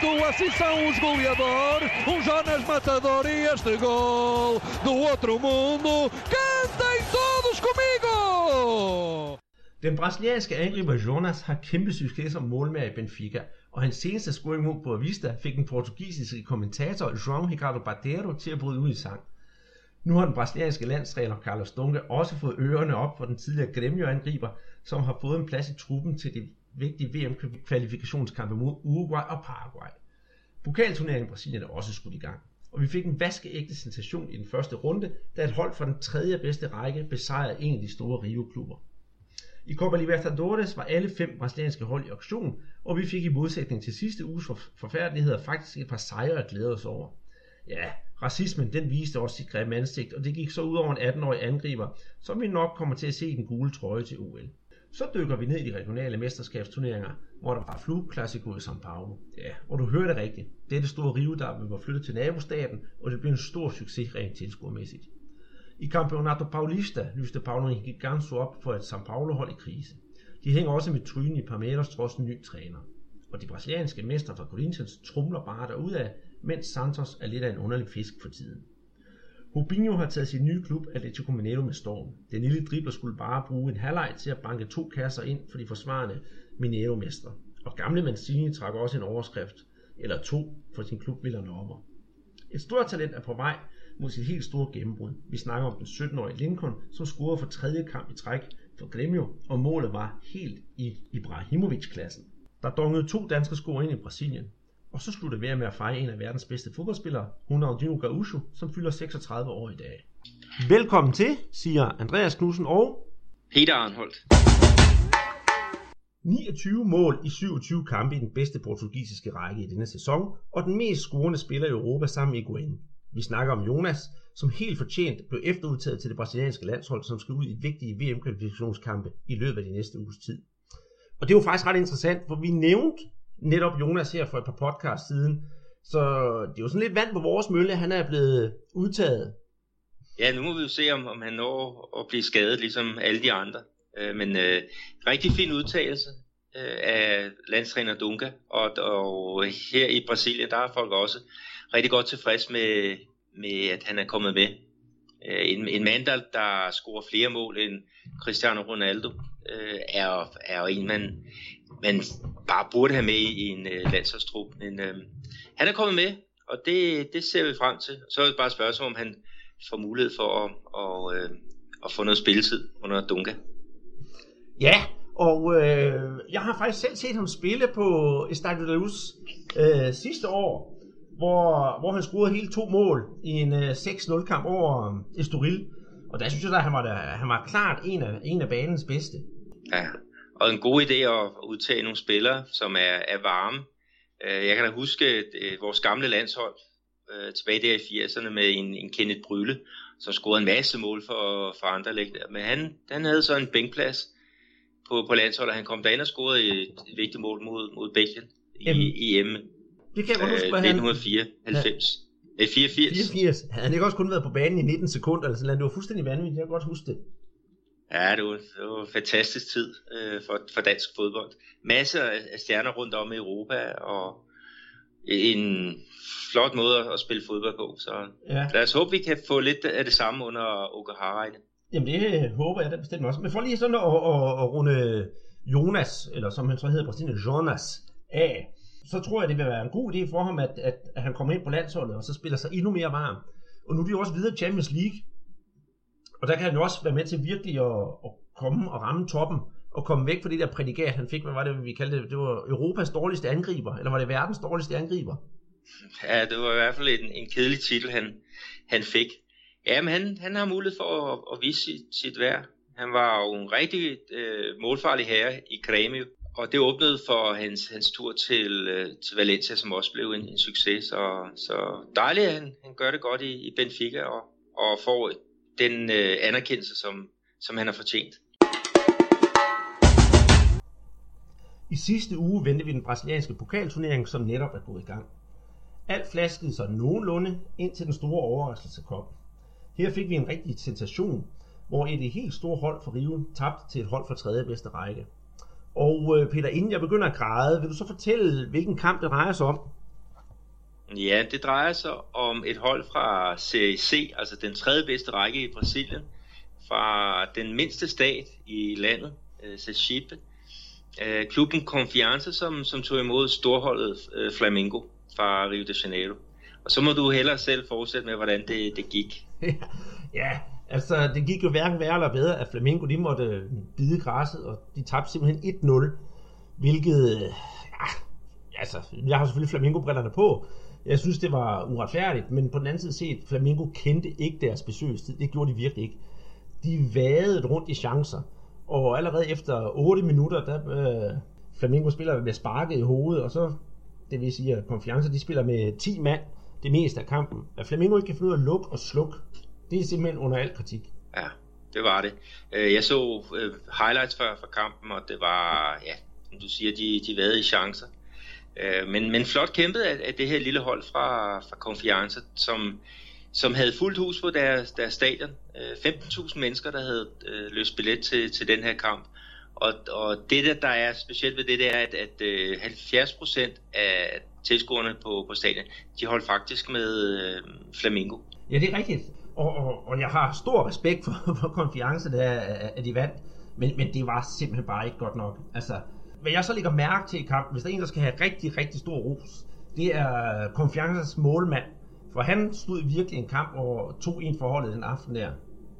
bate assim são os goleadores, um Jonas Matador e este gol do outro mundo. Cantem todos comigo! Den brasilianske angriber Jonas har kæmpe succes som målmand i Benfica, og hans seneste scoring mod Boavista fik den portugisiske kommentator João Ricardo Bardeiro til at bryde ud i sang. Nu har den brasilianske landstræner Carlos Dunga også fået ørerne op for den tidligere Gremio-angriber, som har fået en plads i truppen til de vigtige VM-kvalifikationskampe mod Uruguay og Paraguay. Pokalturneringen i Brasilien er også skudt i gang, og vi fik en vaskeægte sensation i den første runde, da et hold fra den tredje bedste række besejrede en af de store Rio-klubber. I Copa Libertadores var alle fem brasilianske hold i auktion, og vi fik i modsætning til sidste uges forfærdeligheder faktisk et par sejre at glæde os over. Ja, racismen den viste også sit grimme ansigt, og det gik så ud over en 18-årig angriber, som vi nok kommer til at se i den gule trøje til OL. Så dykker vi ned i de regionale mesterskabsturneringer, hvor der var Flu Classico i São Paulo. Ja, og du hørte rigtigt. Det er det store rive, der var flyttet til nabostaten, og det blev en stor succes rent tilskuermæssigt. I Campeonato Paulista lyste Paulo Giganso op for et São Paulo-hold i krise. De hænger også med trynen i Palmeiras trods en ny træner. Og de brasilianske mester fra Corinthians trumler bare derudad, mens Santos er lidt af en underlig fisk for tiden. Rubinho har taget sin nye klub Atletico Mineiro med storm. Den lille dribler skulle bare bruge en halvleg til at banke to kasser ind for de forsvarende Mineiro-mestre. Og gamle Mancini trak også en overskrift, eller to, for sin klub Villanova. Et stort talent er på vej mod sit helt store gennembrud. Vi snakker om den 17-årige Lincoln, som scorede for tredje kamp i træk for Grêmio, og målet var helt i Ibrahimovic-klassen. Der dongede to danske score ind i Brasilien, og så sluttede vi med at fejre en af verdens bedste fodboldspillere, Ronaldinho Gaúcho, som fylder 36 år i dag. Velkommen til, siger Andreas Knudsen og Peter Arnholdt. 29 mål i 27 kampe i den bedste portugisiske række i denne sæson, og den mest scorende spiller i Europa sammen med Higuain. Vi snakker om Jonas, som helt fortjent blev efterudtaget til det brasilianske landshold, som skal ud i vigtige VM-kvalifikationskampe i løbet af de næste uges tid. Og det jo faktisk ret interessant, for vi nævnte netop Jonas her for et par podcast siden, så det er jo sådan lidt vand på vores mølle, han er blevet udtaget. Ja, nu må vi jo se, om, om han når at blive skadet, ligesom alle de andre. Øh, men øh, rigtig fin udtalelse øh, af landstræner Dunga, og, og her i Brasilien, der er folk også rigtig godt tilfreds med, med at han er kommet med. Øh, en, en mand, der, der scorer flere mål end Cristiano Ronaldo, øh, er, er jo en, man, man bare burde have med i en øh, landsholdstrup. Men øh, han er kommet med, og det, det ser vi frem til. Så er det bare spørgsmål, om han får mulighed for at, og, øh, at få noget spilletid under Dunga. Ja, og øh, jeg har faktisk selv set ham spille på Estadio de Luz øh, sidste år, hvor, hvor han scorede hele to mål i en øh, 6-0 kamp over øh, Estoril. Og der synes jeg, at han var, der, han var klart en af, en af banens bedste. Ja, og en god idé at udtage nogle spillere, som er, er varme. Øh, jeg kan da huske øh, vores gamle landshold øh, tilbage der i 80'erne med en, en Kenneth Brylle, som scorede en masse mål for, for andre læg. Men han, han havde så en bænkplads på, på landsholdet. Han kom derind og scorede et, et vigtigt mål mod, mod Belgien i, i EM. Det kan jeg godt huske, øh, 1994. Ja. 84. 84. Havde han ikke også kun været på banen i 19 sekunder eller sådan noget? Det var fuldstændig vanvittigt, jeg kan godt huske det. Ja, det var, det var en fantastisk tid øh, for, for dansk fodbold. Masser af stjerner rundt om i Europa, og en flot måde at spille fodbold på. Så ja. lad os håbe, vi kan få lidt af det samme under Okahara. Jamen det håber jeg da bestemt også. Men for lige sådan at, at, at runde Jonas, eller som han så hedder på Jonas af, så tror jeg, det vil være en god idé for ham, at, at, at han kommer ind på landsholdet, og så spiller sig endnu mere varm. Og nu er de jo også videre Champions League, og der kan han jo også være med til virkelig at, at komme og ramme toppen, og komme væk fra det der prædikat, han fik, hvad var det, vi kaldte det, det var Europas dårligste angriber, eller var det verdens dårligste angriber? Ja, det var i hvert fald en, en kedelig titel, han, han fik. Ja, men han, han har mulighed for at, at vise sit, sit værd. Han var jo en rigtig øh, målfarlig herre i Grêmio, og det åbnede for hans, hans tur til, øh, til Valencia, som også blev en, en succes. Og, så dejligt, at han, han gør det godt i, i Benfica og, og får den øh, anerkendelse, som, som han har fortjent. I sidste uge vendte vi den brasilianske pokalturnering, som netop er gået i gang. Alt flaskede sig nogenlunde ind til den store overraskelse kom. Her fik vi en rigtig sensation, hvor et helt stort hold for Rio tabte til et hold fra tredje bedste række. Og øh, Peter, inden jeg begynder at græde, vil du så fortælle, hvilken kamp det drejer sig om? Ja, det drejer sig om et hold fra Serie C, altså den tredje bedste række i Brasilien, fra den mindste stat i landet, øh, Sergipe. Øh, klubben Confianza, som, som tog imod storholdet øh, Flamengo fra Rio de Janeiro. Og så må du hellere selv fortsætte med, hvordan det, det gik. ja, altså det gik jo hverken værre eller bedre, at Flamengo de måtte øh, bide græsset, og de tabte simpelthen 1-0, hvilket, øh, ja, altså, jeg har selvfølgelig Flamengo-brillerne på, jeg synes, det var uretfærdigt, men på den anden side set, Flamengo kendte ikke deres besøgstid. Det gjorde de virkelig ikke. De vadede rundt i chancer, og allerede efter 8 minutter, der øh, Flamengo spiller med sparket i hovedet, og så, det vil sige, at de spiller med 10 mand det meste af kampen. At Flamengo ikke kan finde ud af at lukke og slukke, det er simpelthen under al kritik. Ja, det var det. Øh, jeg så øh, highlights fra, fra kampen, og det var, ja, som du siger, de, de vade i chancer. Øh, men, men flot kæmpet af, af det her lille hold fra, fra Confianza, som, som havde fuldt hus på deres, deres stadion. Øh, 15.000 mennesker, der havde øh, løst billet til, til den her kamp. Og, og det, der, der er specielt ved det, det er, at, at øh, 70 procent af tilskuerne på, på stadion, de holdt faktisk med øh, Flamingo. Ja, det er rigtigt. Og, og, og jeg har stor respekt for, for konfiancen, der, at de vandt. Men, men det var simpelthen bare ikke godt nok. Altså, hvad jeg så lægger mærke til i kampen, hvis der er en, der skal have rigtig, rigtig stor ros, det er Confiances målmand. For han stod virkelig en kamp og tog en forholdet den aften der.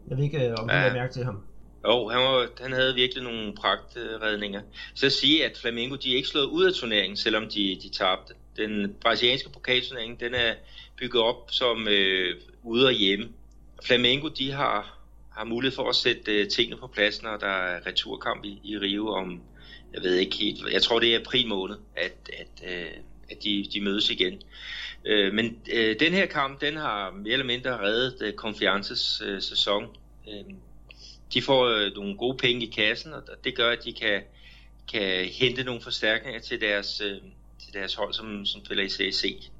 Jeg ved ikke, om du ja. har mærke til ham. Jo, han, var, han havde virkelig nogle pragtredninger. Så at sige, at Flamengo de er ikke slået ud af turneringen, selvom de, de tabte. Den brasilianske pokalturnering, den er bygget op som øh, ude og hjemme. Flamengo, de har, har mulighed for at sætte øh, tingene på plads, når der er returkamp i, i Rio om, jeg ved ikke helt, jeg tror det er april måned, at, at, øh, at de, de mødes igen. Øh, men øh, den her kamp, den har mere eller mindre reddet øh, Confiances øh, sæson. Øh, de får øh, nogle gode penge i kassen, og det gør, at de kan, kan hente nogle forstærkninger til deres, øh, til deres hold, som, som spiller i CSC.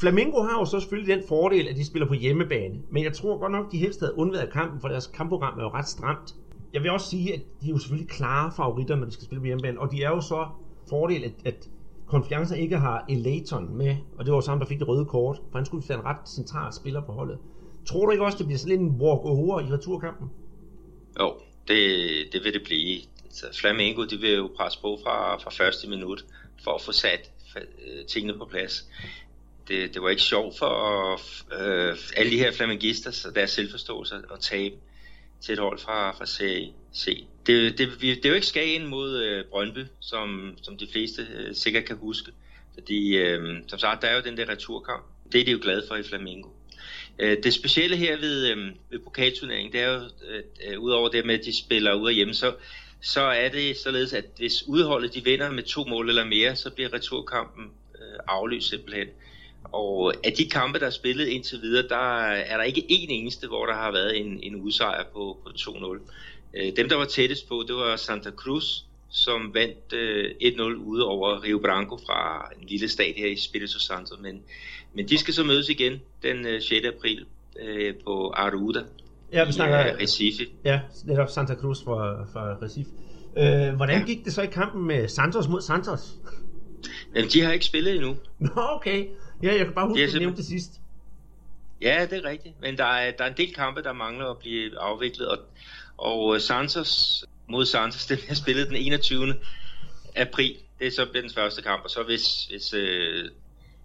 Flamengo har jo så selvfølgelig den fordel, at de spiller på hjemmebane, men jeg tror godt nok, de helst havde undværet kampen, for deres kampprogram er jo ret stramt. Jeg vil også sige, at de er jo selvfølgelig klare favoritter, når de skal spille på hjemmebane, og de er jo så fordel, at, at Confianza ikke har Elaton med, og det var samme, der fik det røde kort, for han skulle være en ret central spiller på holdet. Tror du ikke også, det bliver sådan en walk-over i returkampen? Jo, det, det vil det blive. Så Flamengo, de vil jo presse på fra, fra første minut for at få sat øh, tingene på plads. Det, det var ikke sjovt for øh, alle de her flamengister og deres selvforståelse at tabe til et hold fra, fra Serie C. Det, det, det er jo ikke Skagen mod øh, Brøndby, som, som de fleste øh, sikkert kan huske. Fordi, øh, som sagt, der er jo den der returkamp. Det er de jo glade for i Flamingo. Øh, det specielle her ved, øh, ved pokalturneringen, det er jo, øh, øh udover det med, at de spiller ude af hjemme, så, så er det således, at hvis udholdet de vinder med to mål eller mere, så bliver returkampen øh, aflyst simpelthen. Og af de kampe, der er spillet indtil videre, der er der ikke en eneste, hvor der har været en, en udsejr på, på 2-0. Øh, dem, der var tættest på, det var Santa Cruz, som vandt øh, 1-0 ude over Rio Branco fra en lille stat her i Espírito Santo. Men, men de skal så mødes igen den øh, 6. april øh, på Aruda ja, vi snakker, i øh, Recife. Ja, netop Santa Cruz fra, fra Recife. Øh, hvordan ja. gik det så i kampen med Santos mod Santos? Jamen, de har ikke spillet endnu. Nå, okay. Ja, jeg kan bare huske, at du nævnte det sidst. Ja, det er rigtigt. Men der er, der er en del kampe, der mangler at blive afviklet. Og, og Santos mod Santos, den har spillet den 21. april. Det er så den første kamp. Og så hvis, hvis, øh,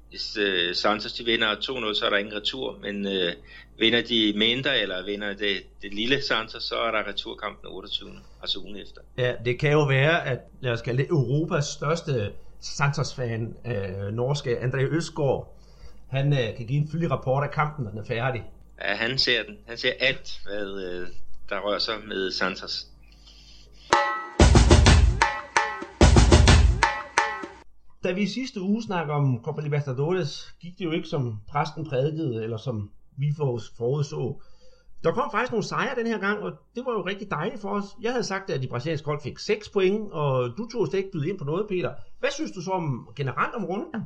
hvis øh, Santos de vinder 2-0, så er der ingen retur. Men øh, vinder de mindre, eller vinder det, det lille Santos, så er der returkampen 28. Altså ugen efter. Ja, det kan jo være, at lad os kalde det Europas største Santos-fan, øh, norske André Østgaard, han øh, kan give en fyldig rapport af kampen, når den er færdig. Ja, han ser den. Han ser alt, hvad øh, der rører sig med Santos. Da vi i sidste uge snakker om Copa Libertadores, gik det jo ikke som præsten prædikede, eller som vi forudså. Der kom faktisk nogle sejre den her gang, og det var jo rigtig dejligt for os. Jeg havde sagt, at de brasilianske hold fik 6 point, og du tog slet ikke byde ind på noget, Peter. Hvad synes du så om generelt om runden?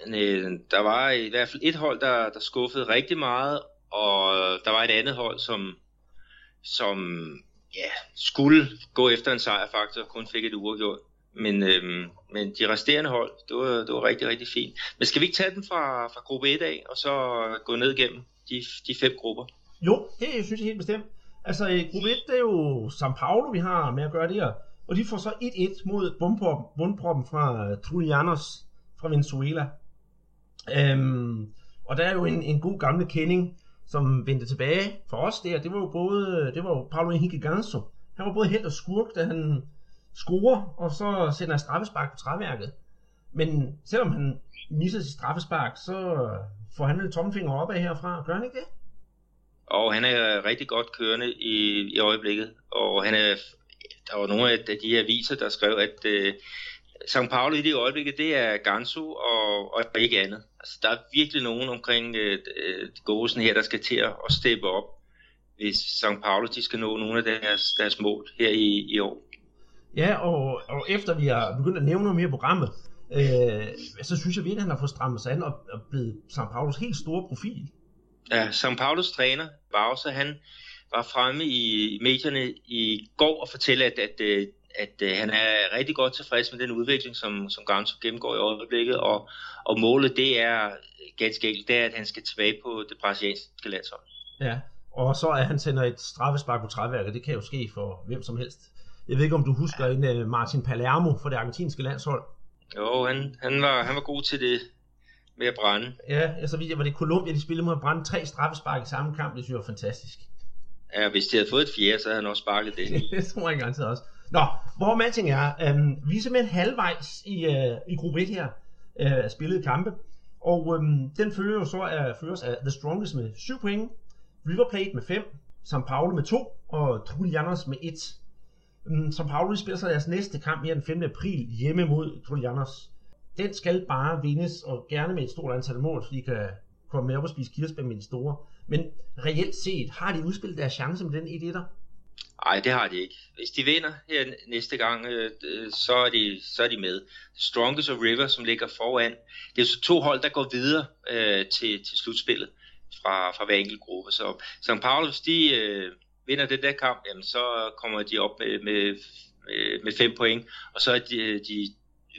Jamen, øh, der var i hvert fald et hold, der, der skuffede rigtig meget, og der var et andet hold, som, som ja, skulle gå efter en sejrfaktor, kun fik et uafgjort. Men, øhm, men de resterende hold, det var, det var rigtig, rigtig fint. Men skal vi ikke tage den fra, fra gruppe 1 af, og så gå ned igennem de, de fem grupper? Jo, det synes jeg helt bestemt. Altså, øh, gruppe 1, det er jo São Paulo, vi har med at gøre det her. Og de får så 1-1 mod bundproppen, bundproppen fra øh, Trulianos fra Venezuela. Øhm, og der er jo en, en god gamle kending, som vendte tilbage for os der. Det var jo både, øh, det var jo Paulo Henrique Ganso. Han var både helt og skurk, da han scorer, og så sender han straffespark på træværket. Men selvom han misser sit straffespark, så får han en tommelfinger opad herfra. Gør han ikke det? Og han er rigtig godt kørende i, i øjeblikket. Og han er, der var nogle af de her aviser, der skrev, at uh, São Paulo i det øjeblikket, det er Gansu og, og ikke andet. Altså, der er virkelig nogen omkring uh, Gåsen her, der skal til at steppe op, hvis São Paulo de skal nå nogle af deres, deres mål her i, i år. Ja, og, og efter vi har begyndt at nævne noget mere i programmet, øh, så synes jeg virkelig, at han har fået strammet sig an og, og blevet São Paulos helt store profil. Ja, São Paulos træner, Bausa, han var fremme i medierne i går og fortælle, at, at, at, at, at han er rigtig godt tilfreds med den udvikling, som, som Ganso gennemgår i øjeblikket, og, og målet det er ganske enkelt, det er, at han skal tilbage på det brasilianske landshold. Ja, og så er han sender et straffespark på træværket, det kan jo ske for hvem som helst. Jeg ved ikke, om du husker en uh, Martin Palermo for det argentinske landshold. Jo, han, han, var, han var god til det med at brænde. Ja, altså vidt jeg var det Colombia, de spillede mod at brænde tre straffespark i samme kamp. Det synes jeg var fantastisk. Ja, hvis de havde fået et fjerde, så havde han også sparket det. det tror jeg garanteret også. Nå, hvor man ting er, øhm, vi er simpelthen halvvejs i, øh, i gruppe 1 her, øh, spillet kampe. Og øhm, den følger jo så af, føres af The Strongest med 7 point, River Plate med 5, São Paulo med 2 og Trulianos med 1. Mm, som Pauli spiller så deres næste kamp her den 5. april hjemme mod Trojanos. Den skal bare vindes, og gerne med et stort antal mål, så de kan komme med op og spise kirsebær med de store. Men reelt set, har de udspillet deres chance med den 1 1 Nej, det har de ikke. Hvis de vinder her næste gang, øh, øh så, er de, så er de med. Strongest og River, som ligger foran. Det er så to hold, der går videre øh, til, til slutspillet fra, fra hver enkelt gruppe. Så St. Paulus, de, øh, vinder den der kamp, jamen, så kommer de op med, med, med, med fem point, og så er de, de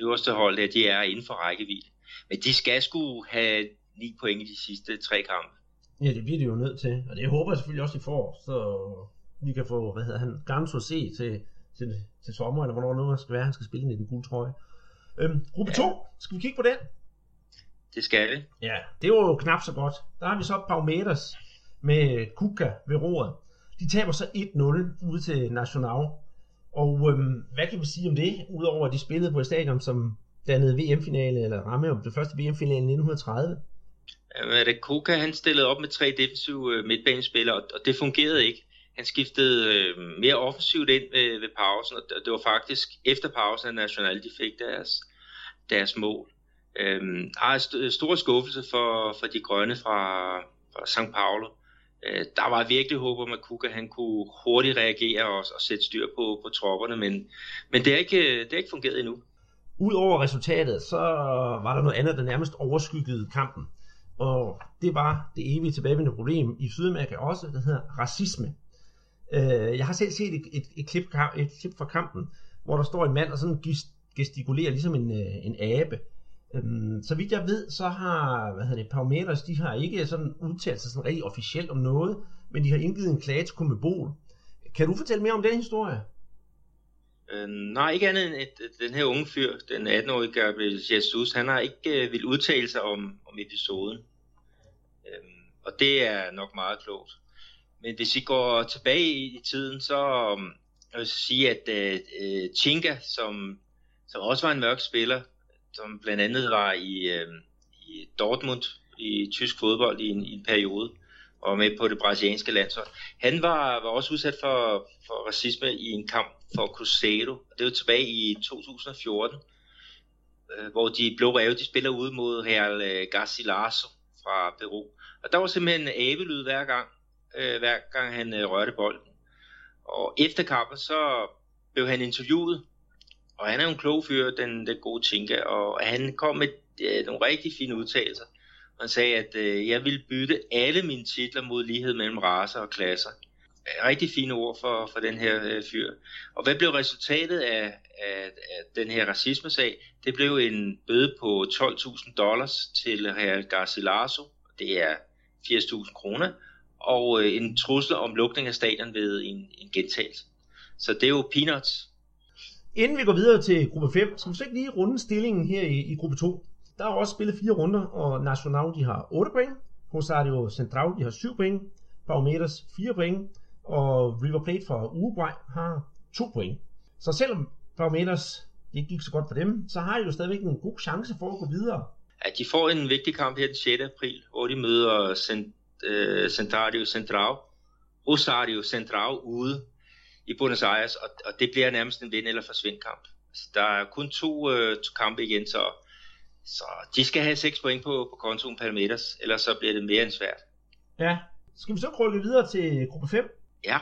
øverste hold der, de er inden for rækkevidde. Men de skal sgu have ni point i de sidste tre kampe. Ja, det bliver de jo nødt til, og det håber jeg selvfølgelig også, de får, så vi kan få, hvad hedder han, Ganso se til, til, til sommer, eller hvornår nu skal være, han skal spille i den gule trøje. Øhm, gruppe 2, ja. skal vi kigge på den? Det skal vi. Ja, det var jo knap så godt. Der har vi så Paumeters med Kuka ved roret. De taber så 1-0 ude til National. Og øhm, hvad kan vi sige om det, udover at de spillede på et stadion, som dannede VM-finale, eller ramme om det første VM-finale i 1930? Jamen, det Kuka, han stillede op med tre defensive øh, midtbanespillere, og det fungerede ikke. Han skiftede øh, mere offensivt ind ved, ved pausen, og det var faktisk efter pausen, at National de fik deres, deres mål. Øhm, har st- stor skuffelse for, for de grønne fra, fra St. Paulo øh, der var virkelig håb om, at Kuka han kunne hurtigt reagere og, og sætte styr på, på tropperne, men, men det, har ikke, øh, det er ikke fungeret endnu. Udover resultatet, så var der noget andet, der nærmest overskyggede kampen. Og det var det evige tilbagevendende problem i Sydamerika også, der hedder racisme. Øh, jeg har selv set et, et, et, klip, et klip fra kampen, hvor der står en mand og sådan gestikulerer ligesom en, øh, en abe. Øhm, så vidt jeg ved, så har hvad hedder det, Paumeters, de har ikke sådan udtalt sig sådan rigtig officielt om noget, men de har indgivet en klage til Komebol. Kan du fortælle mere om den historie? Øh, nej, ikke andet end at den her unge fyr, den 18-årige Gabriel Jesus, han har ikke øh, vil udtale sig om, om episoden. Øh, og det er nok meget klogt. Men hvis vi går tilbage i, i tiden, så øh, jeg vil sige, at øh, Chinka, som, som også var en mørk spiller, som blandt andet var i, øh, i Dortmund i tysk fodbold i en, i en periode, og med på det brasilianske landshold. Han var, var også udsat for, for racisme i en kamp for Cruzeiro. Det var tilbage i 2014, øh, hvor de blå ræve, de spiller ude mod Real øh, Garcilaso fra Peru. Og der var simpelthen abelyd hver gang, øh, hver gang han øh, rørte bolden. Og efter kampen, så blev han interviewet og han er jo en klog fyr, den, den gode Tinka, og han kom med øh, nogle rigtig fine udtalelser. Han sagde, at øh, jeg vil bytte alle mine titler mod lighed mellem raser og klasser. rigtig fine ord for, for den her øh, fyr. Og hvad blev resultatet af, af, af den her racismesag? Det blev en bøde på 12.000 dollars til Real Garcilaso. Det er 80.000 kroner. Og øh, en trussel om lukning af stadion ved en, en gentagelse. Så det er jo peanuts. Inden vi går videre til gruppe 5, så vi ikke lige runde stillingen her i, i gruppe 2. Der er også spillet fire runder, og Nacional de har 8 point, Rosario Central de har 7 point, Palmeiras 4 point, og River Plate fra Uruguay har 2 point. Så selvom Palmeiras det gik så godt for dem, så har de jo stadigvæk en god chance for at gå videre. Ja, de får en vigtig kamp her den 6. april, hvor de møder øh, Centrario Central, Rosario Central ude i Buenos Aires, og, og det bliver nærmest en vind- eller forsvind kamp. Altså, der er kun to, øh, to kampe igen, så, så de skal have 6 point på, på kontoen Palmeiras, ellers så bliver det mere end svært. Ja, skal vi så krykke videre til gruppe 5? Ja,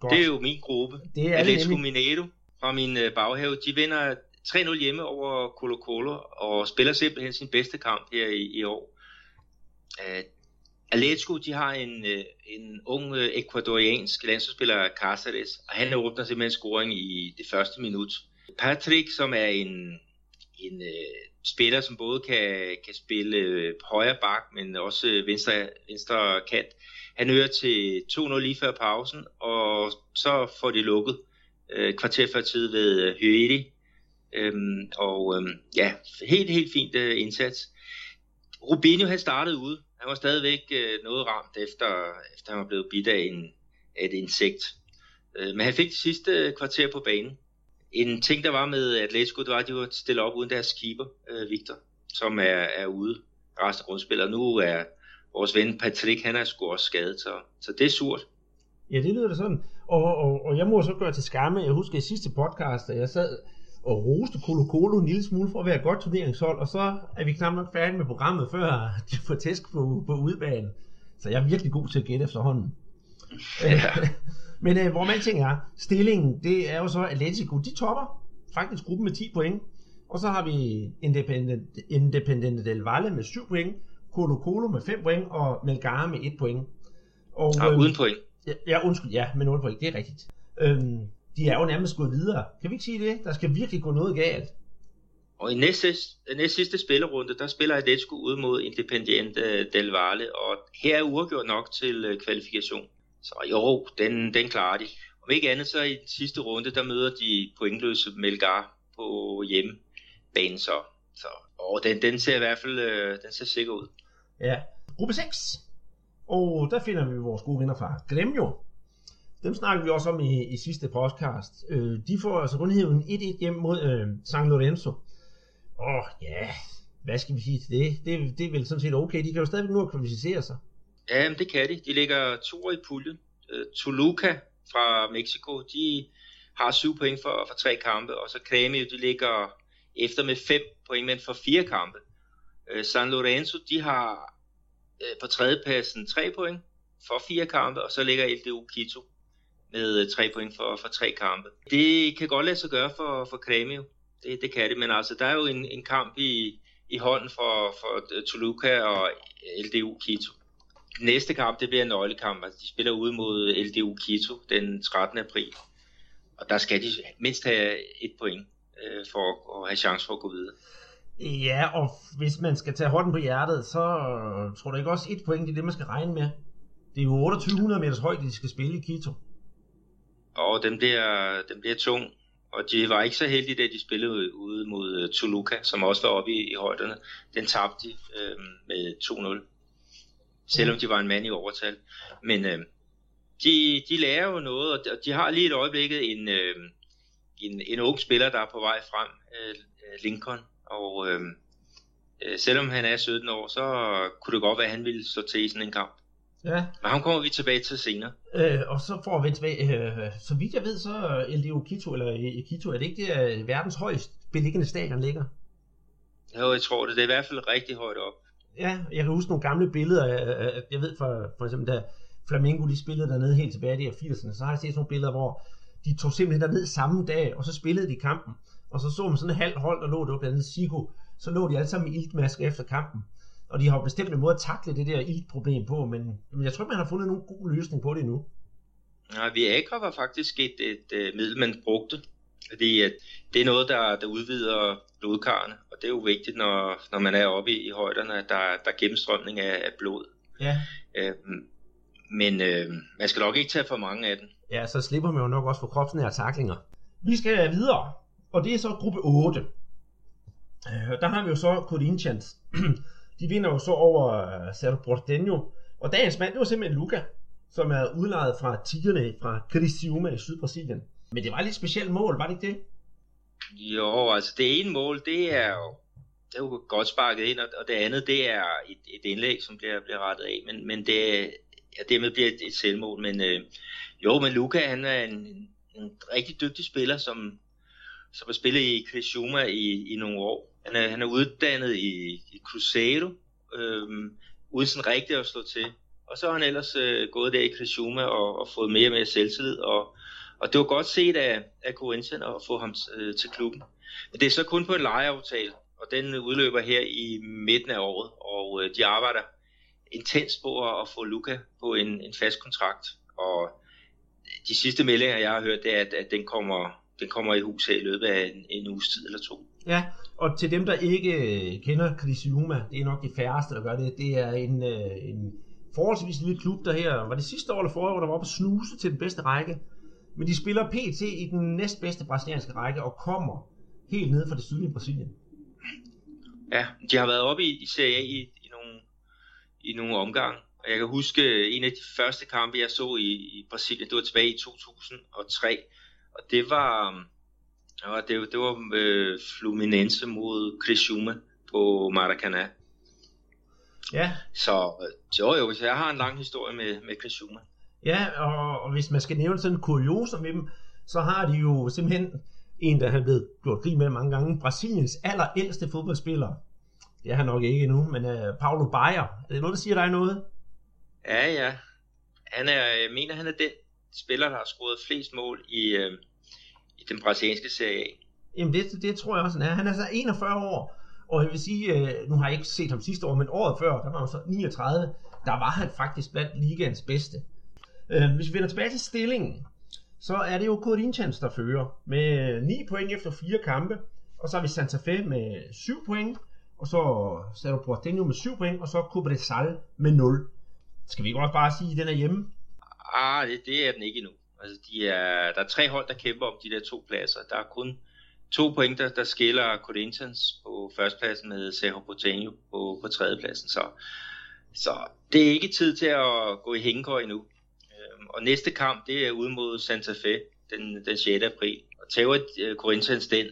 Godt. det er jo min gruppe. Det er Atletico. Mineiro fra min øh, baghave. De vinder 3-0 hjemme over Colo Colo og spiller simpelthen sin bedste kamp her i, i år. Atletico, de har en, øh, en ung øh, ekvadoriansk landsholdsspiller, Cáceres, og han åbner simpelthen scoring i det første minut. Patrick, som er en, en øh, spiller, som både kan, kan spille øh, højre bak, men også venstre, venstre kant, han øger til 2-0 lige før pausen, og så får de lukket øh, kvarter før tid ved øh, Hyeri. Øhm, og øhm, ja, helt, helt fint øh, indsats. Rubinho han startede ude. Han var stadigvæk øh, noget ramt efter, efter han var blevet bidt af, en, af et insekt. Øh, men han fik det sidste øh, kvarter på banen. En ting, der var med Atletico, det var, at de var stille op uden deres keeper, øh, Victor, som er, er ude resten af grundspillet. Nu er vores ven Patrick, han er sgu også skadet, så, så det er surt. Ja, det lyder da sådan. Og, og, og jeg må så gøre til skamme. Jeg husker i sidste podcast, at jeg sad og roste Colo Colo en lille smule for at være et godt turneringshold, og så er vi knap nok færdige med programmet, før de får tæsk på, på udbanen. Så jeg er virkelig god til at gætte efterhånden. Ja. Men øh, hvor man ting er, stillingen, det er jo så Atletico, de topper faktisk gruppen med 10 point. Og så har vi Independent, Independente del Valle med 7 point, Colo Colo med 5 point, og Melgar med 1 point. Og, Og øhm, uden point. Ja, ja, undskyld, ja, med 0 point, det er rigtigt. Øhm, de er jo nærmest gået videre. Kan vi ikke sige det? Der skal virkelig gå noget galt. Og i næste, næste sidste spillerunde, der spiller Atletico ud mod Independiente del Valle, og her er uafgjort nok til øh, kvalifikation. Så jo, den, den klarer de. Om ikke andet, så i den sidste runde, der møder de pointløse Melgar på hjemmebane så. så og den, den ser i hvert fald øh, den ser sikker ud. Ja. Gruppe 6. Og der finder vi vores gode venner fra Gremio. Dem snakkede vi også om i, i sidste podcast. Øh, de får altså rundheden 1-1 hjem mod øh, San Lorenzo. Åh, ja, hvad skal vi sige til det? det? Det er vel sådan set okay. De kan jo stadigvæk nu at kvalificere sig. Ja, men det kan de. De ligger to i puljen. Øh, Toluca fra Mexico, de har syv point for, for tre kampe, og så Cremio, de ligger efter med fem point, men for fire kampe. Øh, San Lorenzo, de har øh, på tredjepladsen tre point for fire kampe, og så ligger LDU Quito med øh, tre point for, for tre kampe. Det kan godt lade sig gøre for, for Kremio. Det, det kan det, men altså, der er jo en, en kamp i, i hånden for, for øh, Toluca og LDU Quito. Næste kamp, det bliver en nøglekamp. Altså, de spiller ude mod øh, LDU Quito den 13. april. Og der skal de mindst have et point øh, for at have chance for at gå videre. Ja, og hvis man skal tage hånden på hjertet, så tror du ikke også et point, det er det, man skal regne med. Det er jo 2800 meters højde, de skal spille i Quito. Og den bliver, den bliver tung. Og de var ikke så heldige, da de spillede ude mod øh, Toluca, som også var oppe i, i højderne. Den tabte de øh, med 2-0. Selvom de var en mand i overtal. Men øh, de, de lærer jo noget, og de, og de har lige et øjeblikket en, øh, en, en ung spiller, der er på vej frem, øh, øh Lincoln. Og øh, øh, selvom han er 17 år, så kunne det godt være, at han ville stå til i sådan en kamp. Ja, Men ham kommer vi tilbage til senere. øh, og så får vi tilbage, øh, så vidt jeg ved, så LDO Quito, eller i Quito, er det ikke det, øh, verdens højst beliggende stadion ligger? Jo, jeg tror det. Det er i hvert fald rigtig højt op. Ja, jeg kan huske nogle gamle billeder, af- af- jeg ved for, for eksempel, da Flamengo de spillede dernede helt tilbage i de her 80'erne, så har jeg set sådan nogle billeder, hvor de tog simpelthen derned samme dag, og så spillede de kampen. Og så så man sådan et halvt hold, der lå der blandt andet Sigo, så lå de alle sammen med iltmasker efter kampen. Og de har jo bestemt en måde at takle det der iltproblem på, men, men jeg tror man har fundet nogen god løsning på det endnu. Nej, Viagra var faktisk et, et, et øh, middel, man brugte, fordi at det er noget, der, der udvider blodkarrene, og det er jo vigtigt, når, når man er oppe i, i højderne, at der, der er gennemstrømning af, af blod. Ja. Øh, men øh, man skal nok ikke tage for mange af den. Ja, så slipper man jo nok også for kropsnære taklinger. Vi skal videre, og det er så gruppe 8. Øh, der har vi jo så Corinthians. De vinder jo så over øh, Cerro Porteño. Og dagens mand, det var simpelthen Luca, som er udlejet fra Tigerne fra Criciúma i Sydbrasilien. Men det var et lidt specielt mål, var det ikke det? Jo, altså det ene mål, det er jo, det er jo godt sparket ind, og det andet, det er et, et indlæg, som bliver, bliver rettet af, men, men det, ja, dermed bliver et, et selvmål. Men øh, jo, men Luca, han er en, en rigtig dygtig spiller, som, som har spillet i Criciúma i, i nogle år. Han er, han er uddannet i, i Cruzeiro, øh, uden sådan rigtigt at slå til. Og så har han ellers øh, gået der i Krishuma og, og fået mere og mere selvtillid, og, og det var godt set af, af Corinthians at få ham øh, til klubben. Men det er så kun på en lejeaftale, og den udløber her i midten af året, og øh, de arbejder intens på at få Luca på en, en fast kontrakt. Og de sidste meldinger, jeg har hørt, det er, at, at den, kommer, den kommer i hus her i løbet af en, en uges tid eller to. Ja, og til dem, der ikke øh, kender Crisiuma, det er nok de færreste, der gør det, det er en, øh, en forholdsvis lille klub, der her, var det sidste år eller forrige år, der var oppe at snuse til den bedste række. Men de spiller PT i den næstbedste brasilianske række og kommer helt ned fra det sydlige Brasilien. Ja, de har været oppe i, i Serie A i, i, nogle, i nogle omgange. Og jeg kan huske øh, en af de første kampe, jeg så i, i Brasilien, det var tilbage i 2003. Og det var, ja, det, det var øh, Fluminense mod Criciúma på Maracanã. Ja. Så jo, jo, jeg har en lang historie med, med Criciúma. Ja, og, og hvis man skal nævne sådan en kurioser med dem, så har de jo simpelthen en, der har blevet gjort grin med mange gange, Brasiliens allerældste fodboldspiller. Det er han nok ikke endnu, men uh, Paulo Baier. Er det noget, der siger dig noget? Ja, ja. Han er, jeg mener, han er den spiller, der har scoret flest mål i, øh, i den brasilianske serie A. Jamen det, det tror jeg også, han er. Han er så 41 år, og jeg vil sige, øh, nu har jeg ikke set ham sidste år, men året før, der var han så 39, der var han faktisk blandt ligaens bedste. Øh, hvis vi vender tilbage til stillingen, så er det jo Corinthians, der fører med 9 point efter 4 kampe, og så har vi Santa Fe med 7 point, og så Cerro Porteño med 7 point, og så Cobresal med 0. Skal vi ikke også bare sige, at den er hjemme? Ah, det, det er den ikke endnu. Altså, de er, der er tre hold, der kæmper om de der to pladser. Der er kun to point, der, skiller Corinthians på førstepladsen med Cerro Porteño på, på tredjepladsen. Så, så det er ikke tid til at gå i hængekøj endnu. Øhm, og næste kamp, det er ude mod Santa Fe den, den 6. april. Og tager uh, Corinthians den,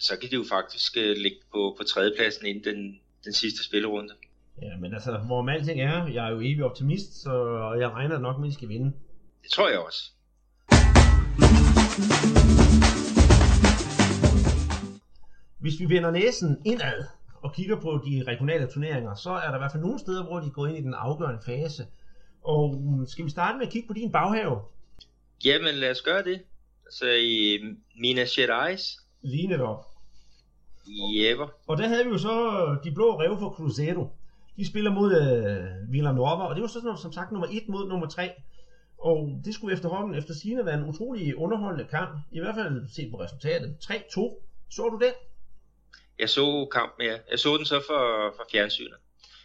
så kan de jo faktisk uh, ligge på, på tredjepladsen inden den, den sidste spillerunde. Ja, men altså, hvor alting er, jeg er jo evig optimist, så jeg regner nok med, at de skal vinde. Det tror jeg også. Hvis vi vender næsen indad og kigger på de regionale turneringer, så er der i hvert fald nogle steder, hvor de går ind i den afgørende fase. Og skal vi starte med at kigge på din baghave? Jamen lad os gøre det. Altså i Minas Gerais. Lige netop. Jæver. Og der havde vi jo så de blå rev for Cruzeiro. De spiller mod øh, Villanova, og det var så som sagt nummer 1 mod nummer 3. Og det skulle efterhånden efter sigende være en utrolig underholdende kamp. I hvert fald set på resultatet. 3-2. Så du den? Jeg så kampen, ja. Jeg så den så for, for fjernsynet.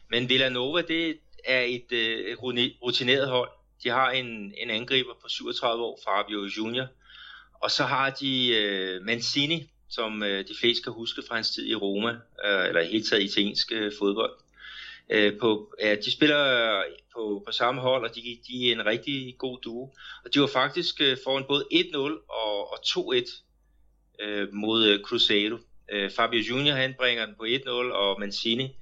Men Villanova, det er et, øh, rutineret hold. De har en, en angriber på 37 år, Fabio Junior. Og så har de øh, Mancini, som øh, de fleste kan huske fra hans tid i Roma, øh, eller helt taget italiensk øh, fodbold. Øh, på, ja, de spiller øh, på, på samme hold, og de, de er en rigtig god duo. Og de var faktisk øh, foran både 1-0 og, og 2-1 øh, mod øh, Cruzeiro. Øh, Fabio Junior han bringer den på 1-0, og Mancini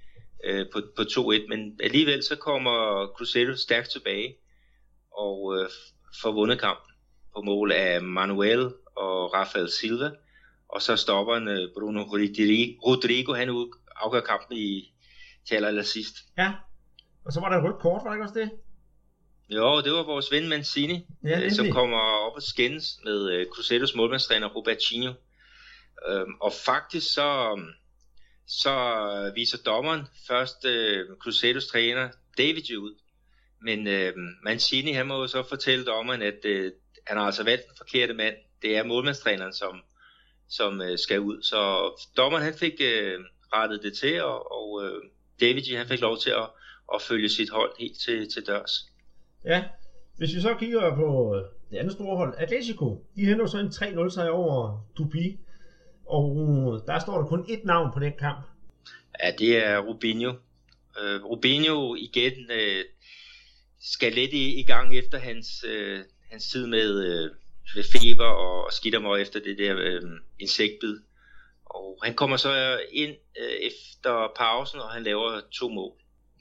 øh, på, på 2-1, men alligevel så kommer Cruzeiro stærkt tilbage og øh, får vundet kampen på mål af Manuel og Rafael Silva, og så stopper øh, Bruno Rodrigo, han afgør kampen i til aller sidst. Ja, og så var der et rødt kort, var det ikke også det? Jo, det var vores ven Mancini, ja, øh, som kommer op og skændes med øh, Cruzeiros målmandstræner Robertinho. Øhm, og faktisk så, så viser dommeren først øh, Cruzeiros træner David ud. Men øh, Mancini han må jo så fortælle dommeren, at, øh, han har altså valgt den forkerte mand. Det er målmandstræneren, som, som øh, skal ud. Så dommeren han fik øh, rettet det til, og, og øh, David han fik lov til at, at følge sit hold helt til, til dørs. Ja, hvis vi så kigger på øh, det andet store hold, Atletico, de henter så en 3-0 sejr over Dupi, og der står der kun ét navn på den kamp. Ja, det er Rubinho. Uh, Rubinho igen uh, skal lidt i, i gang efter hans, uh, hans tid med, uh, med feber og, og skidt mig efter det der uh, insektbid. Og han kommer så ind øh, efter pausen, og han laver to mål.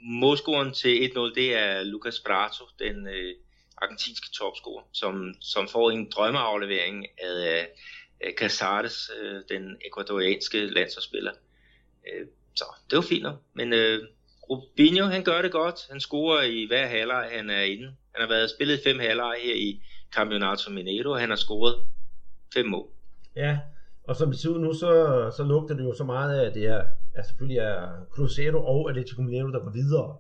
Målscoren til 1-0, det er Lucas Prato, den øh, argentinske topscorer, som, som får en drømmeaflevering af øh, Casares, øh, den ekvadorianske landsholdsspiller. Øh, så det var fint nok. Men øh, Rubinho, han gør det godt. Han scorer i hver halvleg, han er inde. Han har været spillet fem halvleg her i Campeonato Mineiro, og han har scoret fem mål. Ja, og som betyder nu, så, så lugter det jo så meget af, at det er, at selvfølgelig er Cruzeiro og Atletico Mineiro, der går videre.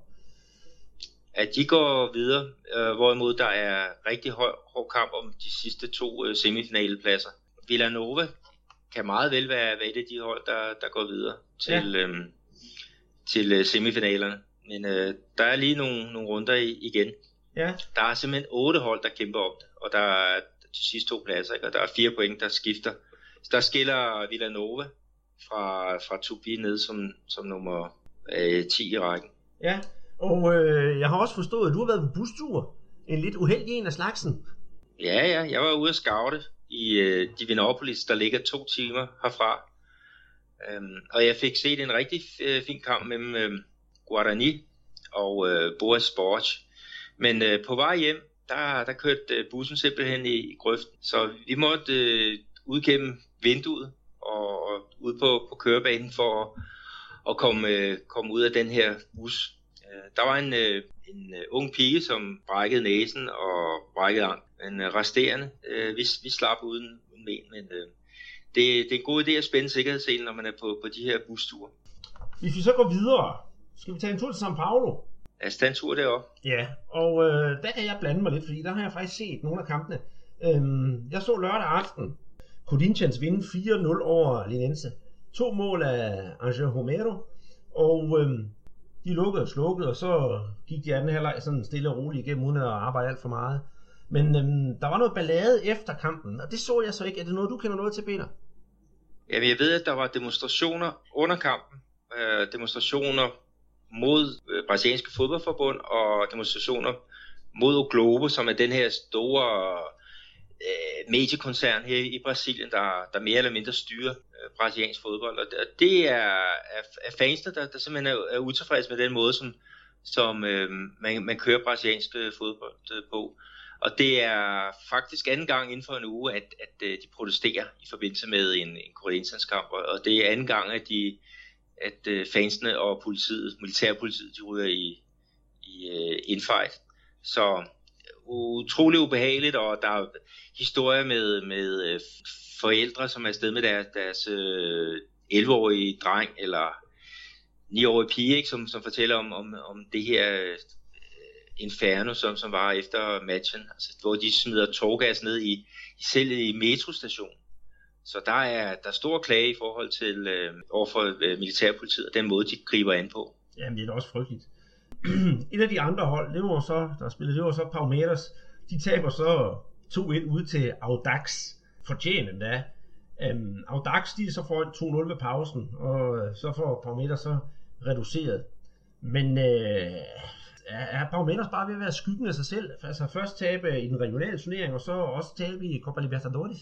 At de går videre, øh, hvorimod der er rigtig høj, hård kamp om de sidste to øh, semifinalepladser. Villanova kan meget vel være, være et af de hold, der, der går videre til, ja. øhm, til øh, semifinalerne. Men øh, der er lige nogle, nogle runder i, igen. Ja. Der er simpelthen otte hold, der kæmper om det, og der er de sidste to pladser, ikke? og der er fire point, der skifter. Der skiller Villanova fra, fra Tupi ned som, som nummer øh, 10 i rækken. Ja, og øh, jeg har også forstået, at du har været på bustur. En lidt uheldig en af slagsen. Ja, ja. Jeg var ude at scoute i øh, Divinopolis, der ligger to timer herfra. Øhm, og jeg fik set en rigtig øh, fin kamp mellem øh, Guarani og øh, Boas Sport. Men øh, på vej hjem, der, der kørte øh, bussen simpelthen i, i grøften. Så vi måtte øh, ud gennem vinduet og, og ud på, på kørebanen for at, at komme, øh, komme ud af den her bus. Øh, der var en, øh, en øh, ung pige, som brækkede næsen og brækkede arm. Men øh, resterende, øh, vi, vi slap uden, uden men, men øh, det, det er en god idé at spænde sikkerhedsselen, når man er på, på de her busture. Hvis vi så går videre, skal vi tage en tur til São Paulo? Ja, stand tur deroppe. Ja, og øh, der kan jeg blande mig lidt, fordi der har jeg faktisk set nogle af kampene. Øhm, jeg så lørdag aften Corinthians vinde 4-0 over Linense. To mål af Angel Romero, og øhm, de lukkede og slukkede, og så gik de anden halvleg sådan stille og roligt igennem, uden at arbejde alt for meget. Men øhm, der var noget ballade efter kampen, og det så jeg så ikke. Er det noget, du kender noget til, Peter? Jamen, jeg ved, at der var demonstrationer under kampen. Øh, demonstrationer mod øh, brasilianske fodboldforbund og demonstrationer mod Globo, som er den her store øh, mediekoncern her i Brasilien, der, der mere eller mindre styrer øh, brasiliansk fodbold. Og det er, er, er fansene, der, der simpelthen er, er utilfredse med den måde, som, som øh, man, man kører brasiliansk øh, fodbold øh, på. Og det er faktisk anden gang inden for en uge, at, at øh, de protesterer i forbindelse med en, en kamp. Og det er anden gang, at, de, at øh, fansene og politiet, militærpolitiet, de ryger i, i uh, infight. Så utrolig ubehageligt, og der er historier med, med øh, forældre, som er afsted med deres, deres øh, 11-årige dreng, eller 9-årige pige, ikke, som, som fortæller om, om, om det her øh, inferno, som, som var efter matchen, altså, hvor de smider tårgas ned i, i selv i metrostationen. Så der er, der er stor klage i forhold til øh, overfor øh, militærpolitiet og den måde, de griber an på. Jamen, det er da også frygteligt. Et af de andre hold, det var så, der spillede, det var så Palmeiras. De taber så 2-1 ud til Audax. Fortjent da. Øhm, Audax, de så får 2-0 ved pausen, og øh, så får Palmeiras så reduceret. Men øh, er Palmeiras bare ved at være skyggen af sig selv? Altså først tabe i den regionale turnering, og så også tabe i Copa Libertadores?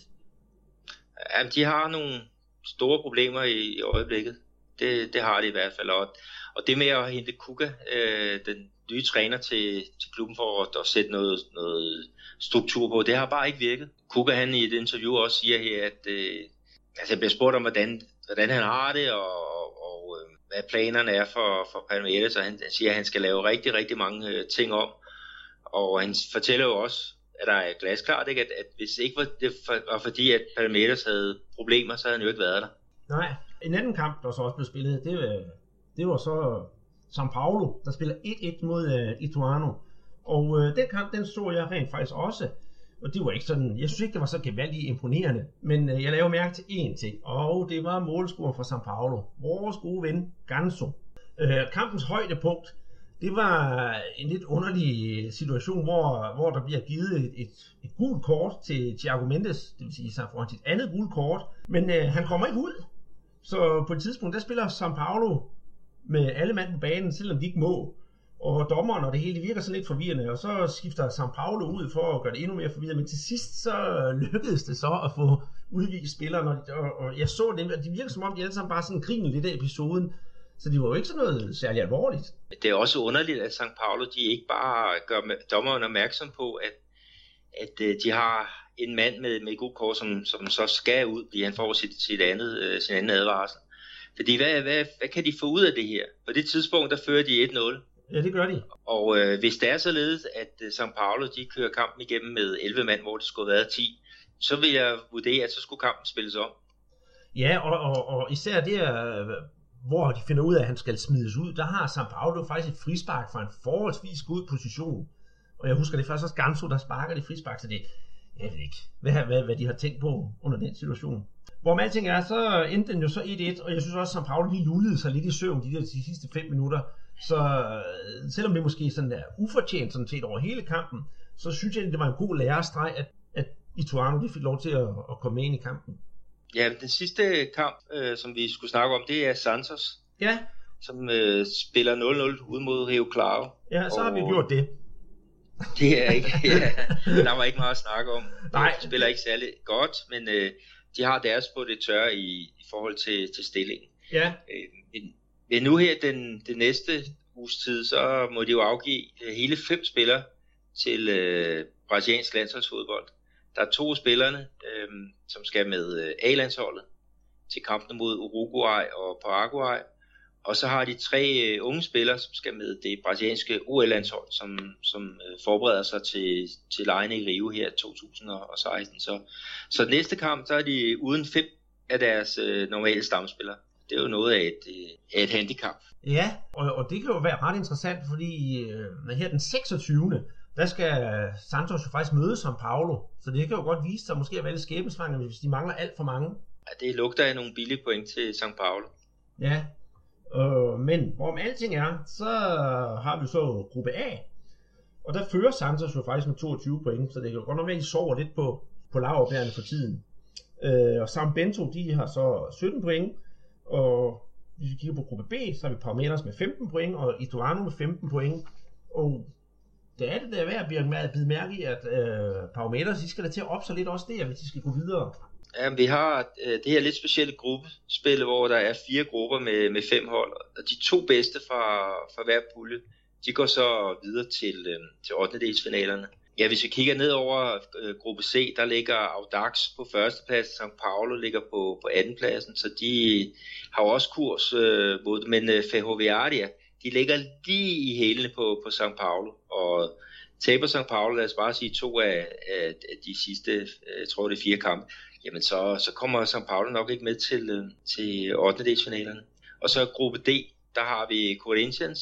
Jamen, de har nogle store problemer i, i øjeblikket. Det, det har de i hvert fald. Og, og det med at hente Kuka, øh, den nye træner til, til klubben for at, at sætte noget, noget struktur på, det har bare ikke virket. Kuka han i et interview også siger her, at øh, altså, jeg bliver spurgt om, hvordan, hvordan han har det, og, øh, hvad planerne er for, for Palmeiras, og han, han siger, at han skal lave rigtig, rigtig mange øh, ting om. Og han fortæller jo også, at der er glasklart, ikke? At, at hvis ikke var det for, var fordi, at Palmeiras havde problemer, så havde han jo ikke været der. Nej, en anden kamp, der så også blev spillet, det, var, det var så øh, São Paulo, der spiller 1-1 mod uh, Ituano. Og uh, den kamp, den så jeg rent faktisk også. og det var ikke sådan, jeg synes ikke, det var så gevaldigt imponerende, men øh, jeg lavede mærke til én ting, og det var målscoren fra São Paulo. Vores gode ven, Ganso. Øh, kampens højdepunkt, det var en lidt underlig situation, hvor, hvor der bliver givet et, et, et gult kort til Thiago Mendes, det vil sige, så får han sit andet gult kort, men øh, han kommer ikke ud. Så på et tidspunkt, der spiller São Paulo med alle mand på banen, selvom de ikke må. Og dommeren og det hele virker så lidt forvirrende, og så skifter São Paulo ud for at gøre det endnu mere forvirrende. Men til sidst så øh, lykkedes det så at få udvist spillerne, og, og, og jeg så det, og det virker som om, de alle sammen bare sådan griner lidt af episoden. Så det var jo ikke sådan noget særlig alvorligt. Det er også underligt, at San Paulo de ikke bare gør dommeren opmærksom på, at, at øh, de har en mand med, med god kort, som, som så skal ud, fordi han får sit, sit andet, øh, sin anden advarsel. Fordi hvad, hvad, hvad kan de få ud af det her? På det tidspunkt, der fører de 1-0. Ja, det gør de. Og øh, hvis det er således, at uh, St. Paulo de kører kampen igennem med 11 mand, hvor det skulle have været 10, så vil jeg vurdere, at så skulle kampen spilles om. Ja, og, og, og især det, hvor de finder ud af, at han skal smides ud, der har St. Paulo faktisk et frispark fra en forholdsvis god position. Og jeg husker, det er først også Ganso, der sparker det frispark, så det, jeg ved ikke, hvad, hvad, hvad de har tænkt på under den situation. Hvor alting er, så endte den jo så 1-1, og jeg synes også, at St. Paulo lige lullede sig lidt i søvn de der de sidste 5 minutter. Så øh, selvom det måske sådan der ufortjent sådan set over hele kampen, så synes jeg, det var en god lærestreg, at, at Ituano de fik lov til at, at komme med ind i kampen. Ja, den sidste kamp, øh, som vi skulle snakke om, det er Santos. Ja. Som øh, spiller 0-0 ud mod Rio Claro. Ja, så og... har vi gjort det. Det er ikke, ja, der var ikke meget at snakke om. Nej. De spiller ikke særlig godt, men øh, de har deres på det tørre i, i forhold til, til stillingen. Ja. Øh, men, men nu her den, den næste uges tid, så må de jo afgive øh, hele fem spillere til øh, brasiliansk landsholdsfodbold. Der er to spillerne, øh, som skal med øh, A-landsholdet til kampene mod Uruguay og Paraguay. Og så har de tre øh, unge spillere, som skal med det brasilianske OL-landshold, som, som øh, forbereder sig til, til lejene i Rio her 2016. Så, så næste kamp, så er de uden fem af deres øh, normale stamspillere. Det er jo noget af et, øh, et handicap. Ja, og, og det kan jo være ret interessant, fordi øh, her den 26 der skal Santos jo faktisk møde som Paulo, så det kan jo godt vise sig måske at være lidt skæbnesvanger, hvis de mangler alt for mange. Ja, det lugter af nogle billige point til St. Paulo. Ja, øh, men hvorom alting er, så har vi så gruppe A, og der fører Santos jo faktisk med 22 point, så det kan godt nok være, at de sover lidt på, på laverbærene for tiden. Øh, og Sam Bento, de har så 17 point, og hvis vi kigger på gruppe B, så har vi Palmeiras med 15 point, og Ituano med 15 point, og det er det der værd at bide mærke i, at øh, Parameters, de skal da til at op sig lidt også der, hvis de skal gå videre. Ja, vi har øh, det her lidt specielle gruppespil, hvor der er fire grupper med, med fem hold, og de to bedste fra, fra hver pulje, de går så videre til, øh, til 8. delsfinalerne. Ja, hvis vi kigger ned over øh, gruppe C, der ligger Audax på førstepladsen, St. Paulo ligger på, på andenpladsen, så de har jo også kurs øh, mod men øh, Fehoviaria, de ligger lige i hælene på, på St. Paulo, og taber St. Paulo, lad os bare sige to af, af, af de sidste, øh, jeg tror det er fire kampe, jamen så, så kommer St. Paulo nok ikke med til, øh, til 8. delsfinalerne. Og så gruppe D, der har vi Corinthians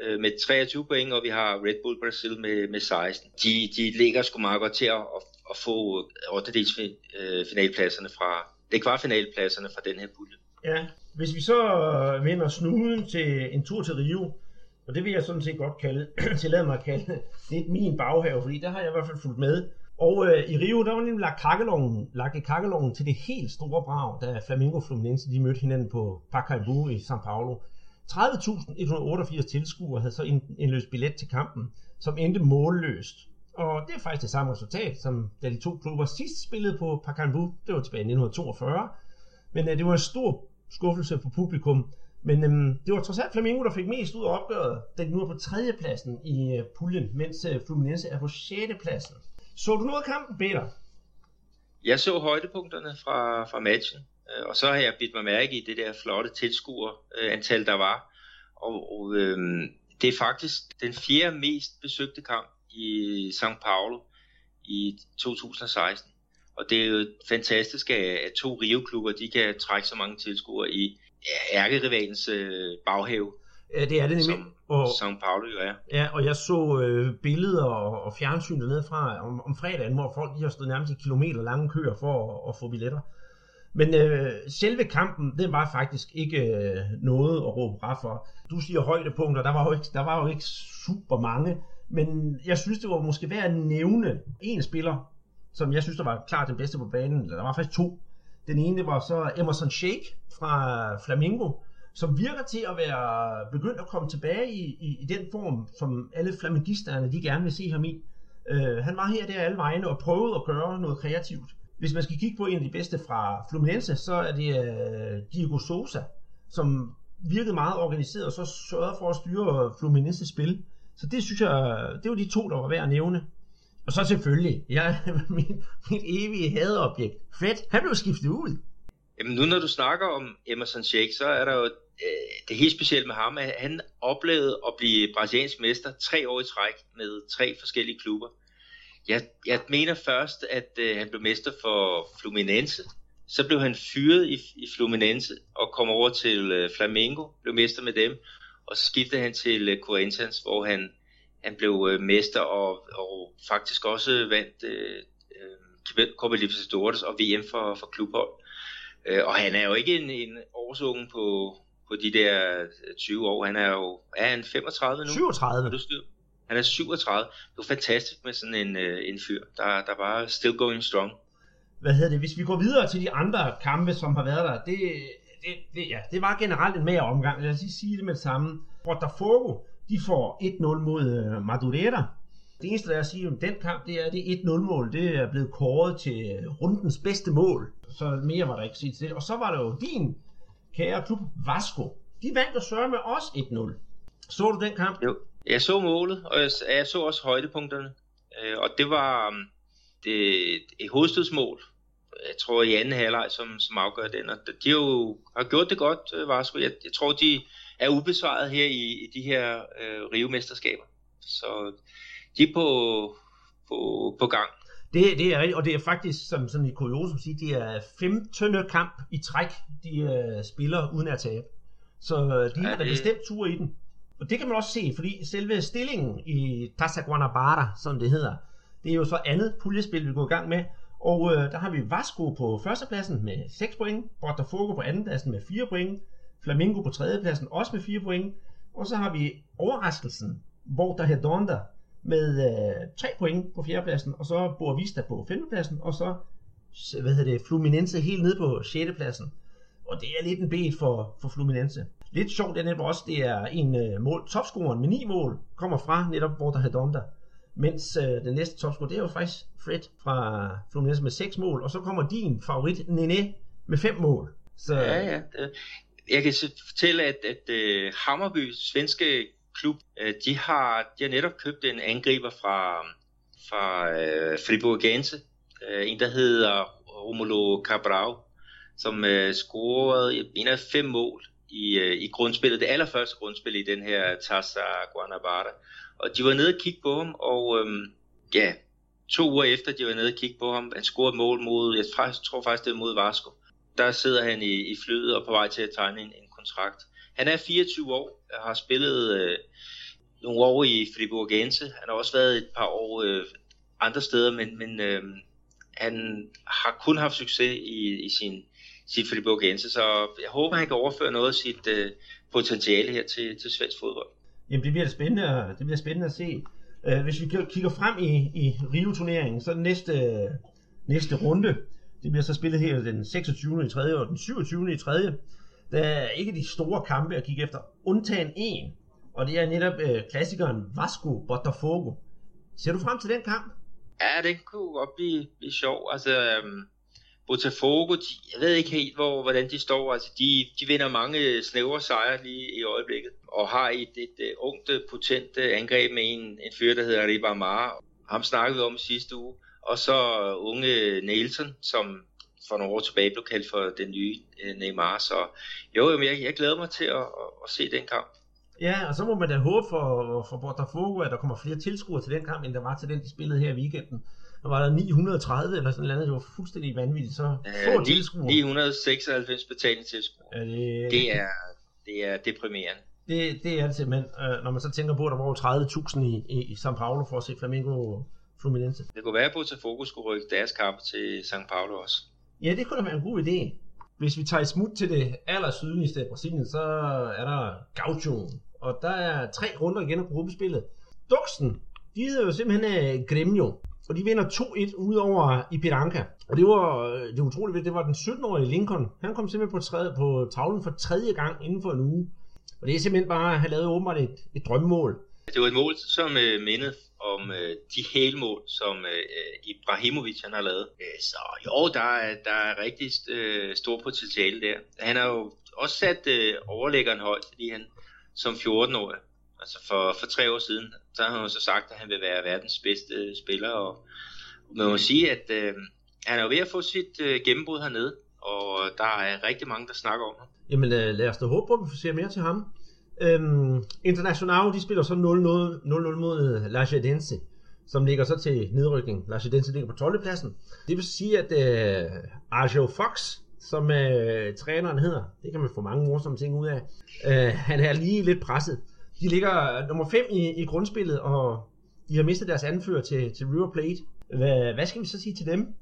øh, med 23 point, og vi har Red Bull Brasil med, med 16. De, de ligger sgu meget godt til at, at, at få øh, 8. delsfinalpladserne fra, det er kvartfinalpladserne fra den her pulje. Ja, hvis vi så øh, vender snuden til en tur til Rio, og det vil jeg sådan set godt kalde, tillade mig at kalde, det er min baghave, fordi der har jeg i hvert fald fulgt med. Og øh, i Rio, der var nemlig lagt kakkeloven, lagt i kakkeloven til det helt store brag, da Flamingo Fluminense de mødte hinanden på Pacaembu i São Paulo. 30.188 tilskuere havde så en, en løs billet til kampen, som endte målløst. Og det er faktisk det samme resultat, som da de to klubber sidst spillede på Pacaembu, det var tilbage i 1942. Men øh, det var en stor skuffelse for publikum. Men øhm, det var trods alt Flamingo, der fik mest ud af opgøret, da de nu er på tredjepladsen i øh, puljen, mens øh, Fluminense er på sjette pladsen. Så du noget af kampen, Peter? Jeg så højdepunkterne fra, fra matchen, øh, og så har jeg bidt mig mærke i det der flotte tilskuerantal, der var. Og, og øhm, det er faktisk den fjerde mest besøgte kamp i São Paulo i 2016. Og det er jo fantastisk, at to Rio-klubber de kan trække så mange tilskuere i ærkerivalens øh, baghave. Ja, det er det nemlig. som Og, São Paulo jo er. ja, og jeg så øh, billeder og, og fjernsyn dernede fra om, om fredagen, hvor folk de har stået nærmest i kilometer lange køer for at, at få billetter. Men øh, selve kampen, det var faktisk ikke øh, noget at råbe bra for. Du siger højdepunkter, der var, jo ikke, der var jo ikke super mange, men jeg synes, det var måske værd at nævne en spiller, som jeg synes, der var klart den bedste på banen. Eller Der var faktisk to. Den ene var så Emerson Sheik fra Flamingo, som virker til at være begyndt at komme tilbage i, i, i den form, som alle flamingisterne de gerne vil se ham i. Øh, han var her der alle vegne og prøvede at gøre noget kreativt. Hvis man skal kigge på en af de bedste fra Fluminense, så er det øh, Diego Sosa, som virkede meget organiseret og så sørgede for at styre Fluminenses spil. Så det synes jeg, det var de to, der var værd at nævne. Og så selvfølgelig, jeg, min, mit evige hadeobjekt, Fred, han blev skiftet ud. Jamen nu når du snakker om Emerson Sheik, så er der jo øh, det helt specielle med ham, at han oplevede at blive brasiliansk mester tre år i træk med tre forskellige klubber. Jeg, jeg mener først, at øh, han blev mester for Fluminense. Så blev han fyret i, i Fluminense og kom over til øh, Flamengo, blev mester med dem. Og så skiftede han til øh, Corinthians, hvor han, han blev øh, mester og, og faktisk også vandt øh, øh, Copa Libertadores og VM for, for klubhold. Øh, og han er jo ikke en, en årsunge på, på de der øh, 20 år. Han er jo er han 35 nu. 37. Har du styr? Han er 37. Det er fantastisk med sådan en, øh, en fyr, der, der bare still going strong. Hvad hedder det? Hvis vi går videre til de andre kampe, som har været der, det, det, det, ja, det var generelt en mere omgang. Lad os lige sige det med det samme. Botafogo, de får 1-0 mod øh, Madureira. Det eneste, der er at sige om den kamp, det er, at det 1-0-mål, det er blevet kåret til rundens bedste mål. Så mere var der ikke sige til det. Og så var der jo din kære klub Vasco. De vandt jo sørge med os 1-0. Så du den kamp? Jo. Jeg så målet, og jeg, jeg så også højdepunkterne. Øh, og det var um, det, et hovedstødsmål, øh, jeg tror i anden halvleg, som, som afgør den. Og de har jo har gjort det godt, øh, Vasco. Jeg, jeg tror, de er ubesvaret her i, i de her øh, rivemesterskaber. Så de er på, på, på gang. Det, det er rigtigt, og det er faktisk, som sådan i kuriosum sige, det er 15. kamp i træk, de øh, spiller uden at tabe. Så øh, de Ja, har da bestemt tur i den. Og det kan man også se, fordi selve stillingen i Taça Guanabara, som det hedder, det er jo så andet puljespil, vi går i gang med. Og øh, der har vi Vasco på førstepladsen med 6 point, Botafogo på andenpladsen med 4 point, Flamengo på tredjepladsen også med 4 point, og så har vi overraskelsen, Volta Redonda med øh, 3 point på fjerdepladsen, og så Boa Vista på femtepladsen, og så hvad hedder det, Fluminense helt ned på 6. pladsen. Og det er lidt en bed for, for Fluminense. Lidt sjovt er netop også, det er en øh, mål, topscoren med 9 mål, kommer fra netop Borta Hedonda. Mens øh, den næste topscorer, det er jo faktisk Fred fra Fluminense med 6 mål, og så kommer din favorit Nene med 5 mål. Så Ja, ja. Jeg kan fortælle, at, at øh, uh, Hammerby, svenske klub, øh, de, har, de har netop købt en angriber fra, fra øh, Friburgense. øh, en, der hedder Romulo Cabral, som øh, scorede en af fem mål i, øh, i grundspillet, det allerførste grundspil i den her Taça Guanabara. Og de var nede og kigge på ham, og øh, ja, to uger efter de var nede og kigge på ham, han scorede mål mod, jeg tror faktisk det er mod Vasco der sidder han i, i flyet og på vej til at tegne en, en kontrakt. Han er 24 år, og har spillet øh, nogle år i Friburgense. Han har også været et par år øh, andre steder, men, men øh, han har kun haft succes i, i sin, sin Friburgense, så jeg håber, han kan overføre noget af sit øh, potentiale her til, til svensk fodbold. Jamen, det bliver spændende, det bliver spændende at se. Uh, hvis vi kigger frem i, i Rio-turneringen, så den næste, næste runde, det bliver så spillet her den 26. i 3. og den 27. i 3. Der er ikke de store kampe at kigge efter, undtagen en, og det er netop øh, klassikeren Vasco Botafogo. Ser du frem til den kamp? Ja, det kunne godt blive, blive sjov. Altså, øhm, Botafogo, de, jeg ved ikke helt, hvor, hvordan de står. Altså, de, de vinder mange øh, snævre sejre lige i øjeblikket, og har et, et, et ungt, øh, potent angreb med en, en fyr, der hedder Ribamar. Ham snakkede vi om sidste uge. Og så unge Nielsen, som for nogle år tilbage blev kaldt for den nye øh, Neymar. Så jo, jeg, jeg glæder mig til at, at, at se den kamp. Ja, og så må man da håbe for, for Botafogo, at der kommer flere tilskuere til den kamp, end der var til den, de spillede her i weekenden. Der var der 930 eller sådan noget, det var fuldstændig vanvittigt. Så få Øh, tilskuere. 996 betalende tilskuere. Ja, det, Det er, det er deprimerende. Det, det er det simpelthen, øh, når man så tænker på, at der var over 30.000 i, i, i São Paulo for at se Flamengo Fluminense. Det kunne være, at Botafogo skulle rykke deres kamp til São Paulo også. Ja, det kunne da være en god idé. Hvis vi tager et smut til det aller sydligste af Brasilien, så er der Gaucho. Og der er tre runder igen af gruppespillet. Duxen, de hedder jo simpelthen uh, Gremio. Og de vinder 2-1 ud over Ipiranga. Og det var øh, det var utroligt ved, det var den 17-årige Lincoln. Han kom simpelthen på, tredje, på tavlen for tredje gang inden for en uge. Og det er simpelthen bare at have lavet åbenbart et, et drømmemål. Det var et mål, som øh, mindede om uh, de helmål, som uh, Ibrahimovic han har lavet. Uh, så jo, der er, der er rigtig uh, stor potentiale der. Han har jo også sat uh, overlæggeren højt, fordi han som 14-årig, altså for, for tre år siden, så har han jo så sagt, at han vil være verdens bedste spiller, og man må sige, at uh, han er jo ved at få sit uh, gennembrud hernede, og der er rigtig mange, der snakker om ham. Jamen lad, lad os da håbe på, at vi får se mere til ham. Øhm, International, de spiller så 0-0 mod øh, La Jadense, som ligger så til nedrykning. La Jadense ligger på 12. pladsen. Det vil sige, at øh, Arjo Fox, som øh, træneren hedder, det kan man få mange morsomme ting ud af, øh, han er lige lidt presset. De ligger øh, nummer 5 i, i grundspillet, og de har mistet deres anfører til, til River Plate. Hvad, hvad skal vi så sige til dem?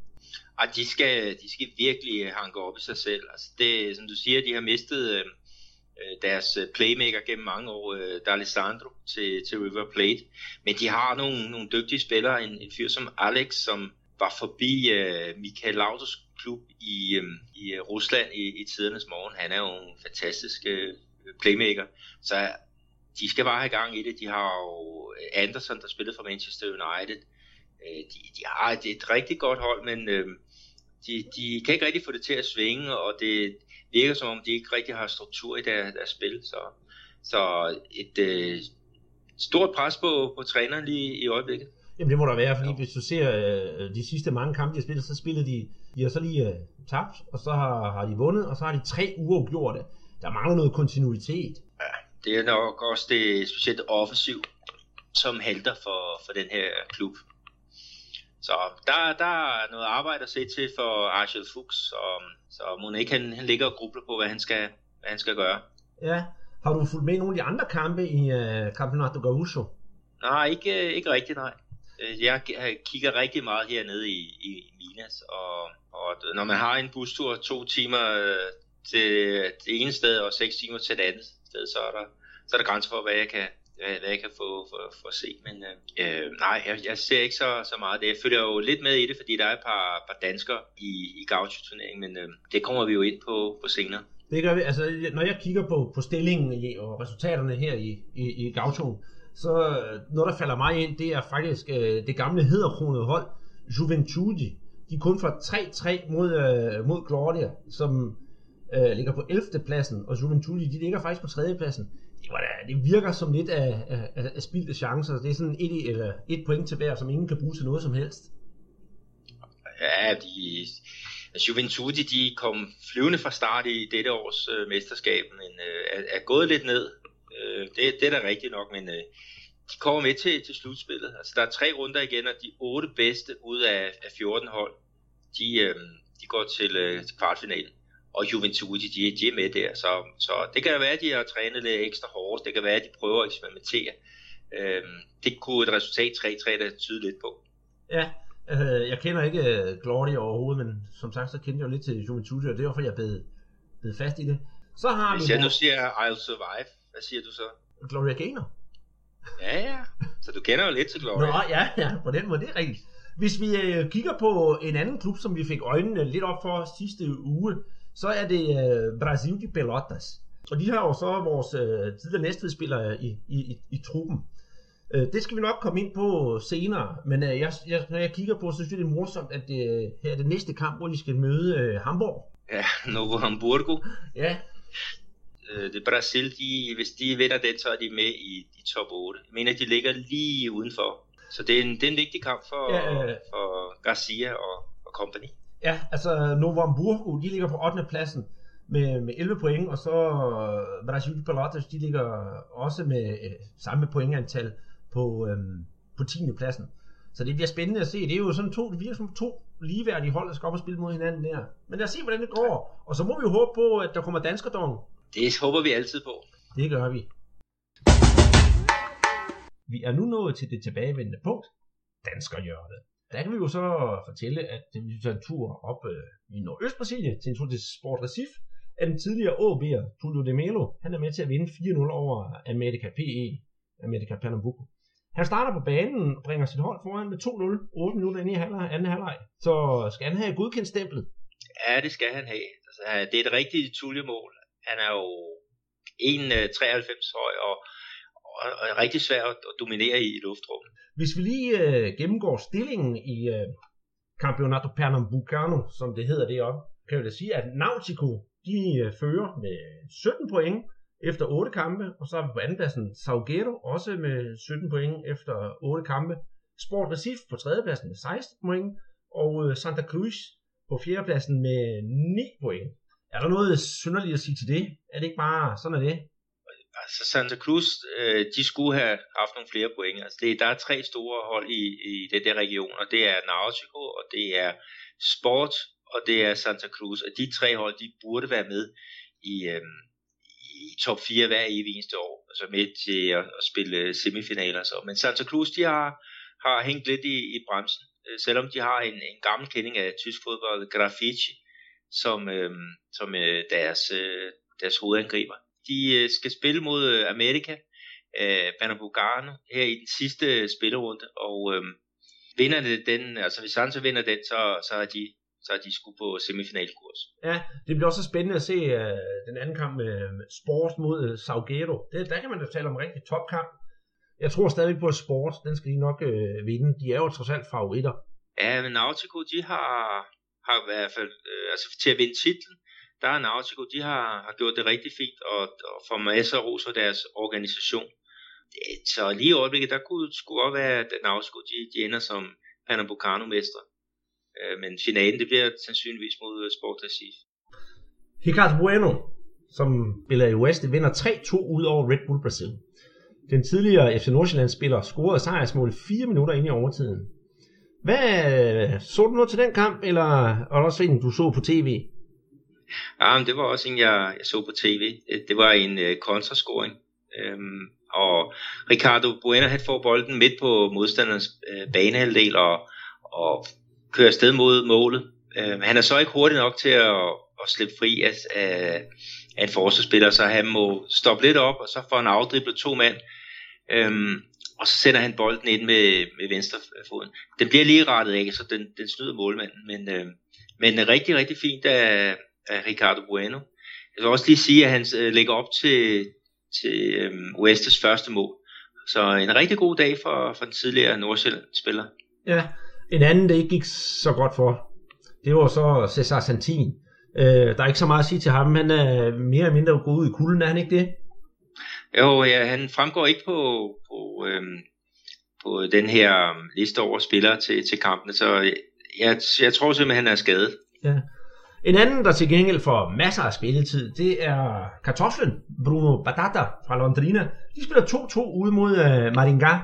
Ej, de skal, de skal virkelig hanke op i sig selv. Altså det, som du siger, de har mistet øh, Øh, deres øh, playmaker gennem mange år, øh, D'Alessandro, til, til River Plate. Men de har nogle, nogle dygtige spillere, en, en fyr som Alex, som var forbi øh, Michael Lauders klub i, øh, i Rusland i, i tidernes morgen. Han er jo en fantastisk øh, playmaker. Så de skal bare have gang i det. De har jo Anderson, der spillede for Manchester United. Øh, de, de har et, et rigtig godt hold, men øh, de, de kan ikke rigtig få det til at svinge, og det virker som om, de ikke rigtig har struktur i deres, deres spil. Så, så et øh, stort pres på, på træneren lige i øjeblikket. Jamen det må der være, fordi hvis du ser øh, de sidste mange kampe, de har spillet, så spillede de, de har så lige øh, tabt, og så har, har de vundet, og så har de tre uafgjorte. Der mangler noget kontinuitet. Ja, det er nok også det specielt offensiv, som halter for, for den her klub. Så der, der er noget arbejde at se til for Archel Fuchs, og, så må ikke han, han ligger og grubler på, hvad han skal, hvad han skal gøre. Ja, har du fulgt med i nogle af de andre kampe i uh, Campeonato Gaúcho? Nej, ikke, ikke rigtigt, nej. Jeg kigger rigtig meget hernede i, i Minas, og, og når man har en bustur to timer til det ene sted og seks timer til det andet sted, så er der, så er der grænser for, hvad jeg kan, hvad jeg kan få for, for at se. Men øh, øh, nej, jeg, jeg ser ikke så, så meget det. Jeg følger jo lidt med i det, fordi der er et par, par danskere i, i gaucho-turneringen, men øh, det kommer vi jo ind på, på senere. Det gør vi. Altså, når jeg kigger på, på stillingen og resultaterne her i, i, i gauchoen, så øh, noget, der falder mig ind, det er faktisk øh, det gamle hedderkronede hold, Juventude. De er kun fra 3-3 mod, øh, mod Gloria, som øh, ligger på 11. pladsen, og Juventude, de ligger faktisk på 3. pladsen. Det, var da, det virker som lidt af, af, af spildte chancer. Det er sådan et, eller et point til hver, som ingen kan bruge til noget som helst. Ja, de, altså Juventude, de kom flyvende fra start i dette års øh, mesterskab, men øh, er, er gået lidt ned. Øh, det, det er da rigtigt nok, men øh, de kommer med til, til slutspillet. Altså, der er tre runder igen, og de otte bedste ud af, af 14 hold, de, øh, de går til, øh, til kvartfinalen. Og Juventude, de, de er med der. Så, så det kan være, at de har trænet lidt ekstra hårdt. Det kan være, at de prøver at eksperimentere. Øh, det kunne et resultat 3-3 da tyde lidt på. Ja, øh, jeg kender ikke uh, Gloria overhovedet, men som sagt, så kender jeg jo lidt til Juventude, og det er derfor, jeg bed, bed fast i det. Så har Hvis vi jeg nu siger I'll Survive, hvad siger du så? Gloria Gaynor. Ja, ja. Så du kender jo lidt til Gloria. Nå, ja, ja, på den måde, det er rigtigt. Hvis vi øh, kigger på en anden klub, som vi fik øjnene lidt op for sidste uge, så er det øh, Brasil de Pelotas. Og de har jo så vores øh, tidligere næstvedspillere i, i, i, i truppen. Øh, det skal vi nok komme ind på senere, men øh, jeg, jeg, når jeg kigger på, så synes jeg, det er morsomt, at det, her er det næste kamp, hvor de skal møde øh, Hamburg. Ja, Novo Hamburgo. Ja, Øh, det Brasil, de, hvis de vinder den, så er de med i, i top 8. Jeg mener, de ligger lige udenfor. Så det er en, det er en vigtig kamp for, Ja, øh. for Garcia og, og company. Ja, altså Novo Hamburgo, de ligger på 8. pladsen med, med 11 point, og så øh, Brasil de Pelotas, de ligger også med øh, samme pointantal på, øh, på 10. pladsen. Så det bliver spændende at se. Det er jo sådan to, det virker som to ligeværdige hold, der skal op og spille mod hinanden der. Men lad os se, hvordan det går. Og så må vi jo håbe på, at der kommer danskerdom. Det håber vi altid på. Det gør vi. Vi er nu nået til det tilbagevendende punkt, danskerhjørnet. Der kan vi jo så fortælle, at vi tager en tur op øh, i Nordøst-Brasilien til en tur til Sport Recife, at den tidligere AB'er Tulio de Melo, han er med til at vinde 4-0 over America PE, America Pernambuco. Han starter på banen og bringer sit hold foran med 2-0, 8 minutter ind i halvleg, anden halvleg. Så skal han have godkendt stemplet. Ja, det skal han have. Altså, det er et rigtigt Tulio-mål. Han er jo 1,93 øh, høj og, og, og er rigtig svær at, at dominere i, i luftrummet. Hvis vi lige øh, gennemgår stillingen i øh, Campeonato Pernambucano, som det hedder deroppe, kan vi da sige, at Nautico de øh, fører med 17 point efter 8 kampe, og så er vi på andenpladsen Salguero også med 17 point efter 8 kampe. Sport Recife på tredjepladsen med 16 point, og øh, Santa Cruz på fjerdepladsen med 9 point. Er der noget øh, synderligt at sige til det? Er det ikke bare sådan er det? Altså Santa Cruz, øh, de skulle have haft nogle flere point. Altså det, der er tre store hold i, i det der region, og det er Nautico, og det er Sport, og det er Santa Cruz. Og de tre hold, de burde være med i, øh, i top 4 hver evig eneste år. Altså med til at, at spille semifinaler. Så. Men Santa Cruz, de har, har hængt lidt i, i bremsen. Øh, selvom de har en, en gammel kending af tysk fodbold, Grafici, som, øh, som øh, deres, øh, deres hovedangriber. De øh, skal spille mod øh, Amerika, øh, Pernambucano, her i den sidste spillerunde, og øh, vinder det den, altså hvis Santos vinder den, så, så er de så er de skulle på semifinalkurs. Ja, det bliver også spændende at se uh, den anden kamp med Sport mod uh, Salguero. Det, der kan man da tale om en rigtig topkamp. Jeg tror stadig på, Sport, den skal de nok uh, vinde. De er jo trods alt favoritter. Ja, men Nautico, de har, har i hvert fald, uh, altså til at vinde titlen, der er Nautico, de har, har gjort det rigtig fint, og, og får masser af ros for deres organisation. Så lige i øjeblikket, der kunne skulle godt være, at Nautico, de, de ender som Pernambucano-mestre. Øh, men finalen, det bliver sandsynligvis mod øh, Sport Recife. Ricardo Bueno, som spiller i West, vinder 3-2 ud over Red Bull Brasil. Den tidligere FC Nordsjælland-spiller scorede sejrsmål 4 minutter ind i overtiden. Hvad så du noget til den kamp, eller var det også en, du så på tv? Ja, men det var også en, jeg, jeg så på tv. Øh, det var en øh, kontrascoring. Øhm, og Ricardo Bueno, han får bolden midt på modstanderens øh, banehalvdel og, og kører afsted mod målet. Øhm, han er så ikke hurtig nok til at, at slippe fri af, af, af en forsvarsspiller, så han må stoppe lidt op, og så får han afdriblet to mand. Øhm, og så sender han bolden ind med, med venstre foden. Den bliver lige rettet af, så den, den snyder målmanden. Men, øh, men rigtig, rigtig fint af, af Ricardo Bueno. Jeg vil også lige sige, at han øh, lægger op til, til øh, Westes første mål. Så en rigtig god dag for, for den tidligere Nordsjælland-spiller. Ja, en anden, det ikke gik så godt for, det var så Cesar Santin. Øh, der er ikke så meget at sige til ham. Han er mere eller mindre gået ud i kulden, er han ikke det? Jo, ja, han fremgår ikke på, på, øhm, på den her liste over spillere til, til kampene, så jeg, jeg tror simpelthen, han er skadet. Ja. En anden, der til gengæld får masser af spilletid, det er kartoflen Bruno Batata fra Londrina. De spiller 2-2 ude mod øh, Maringa.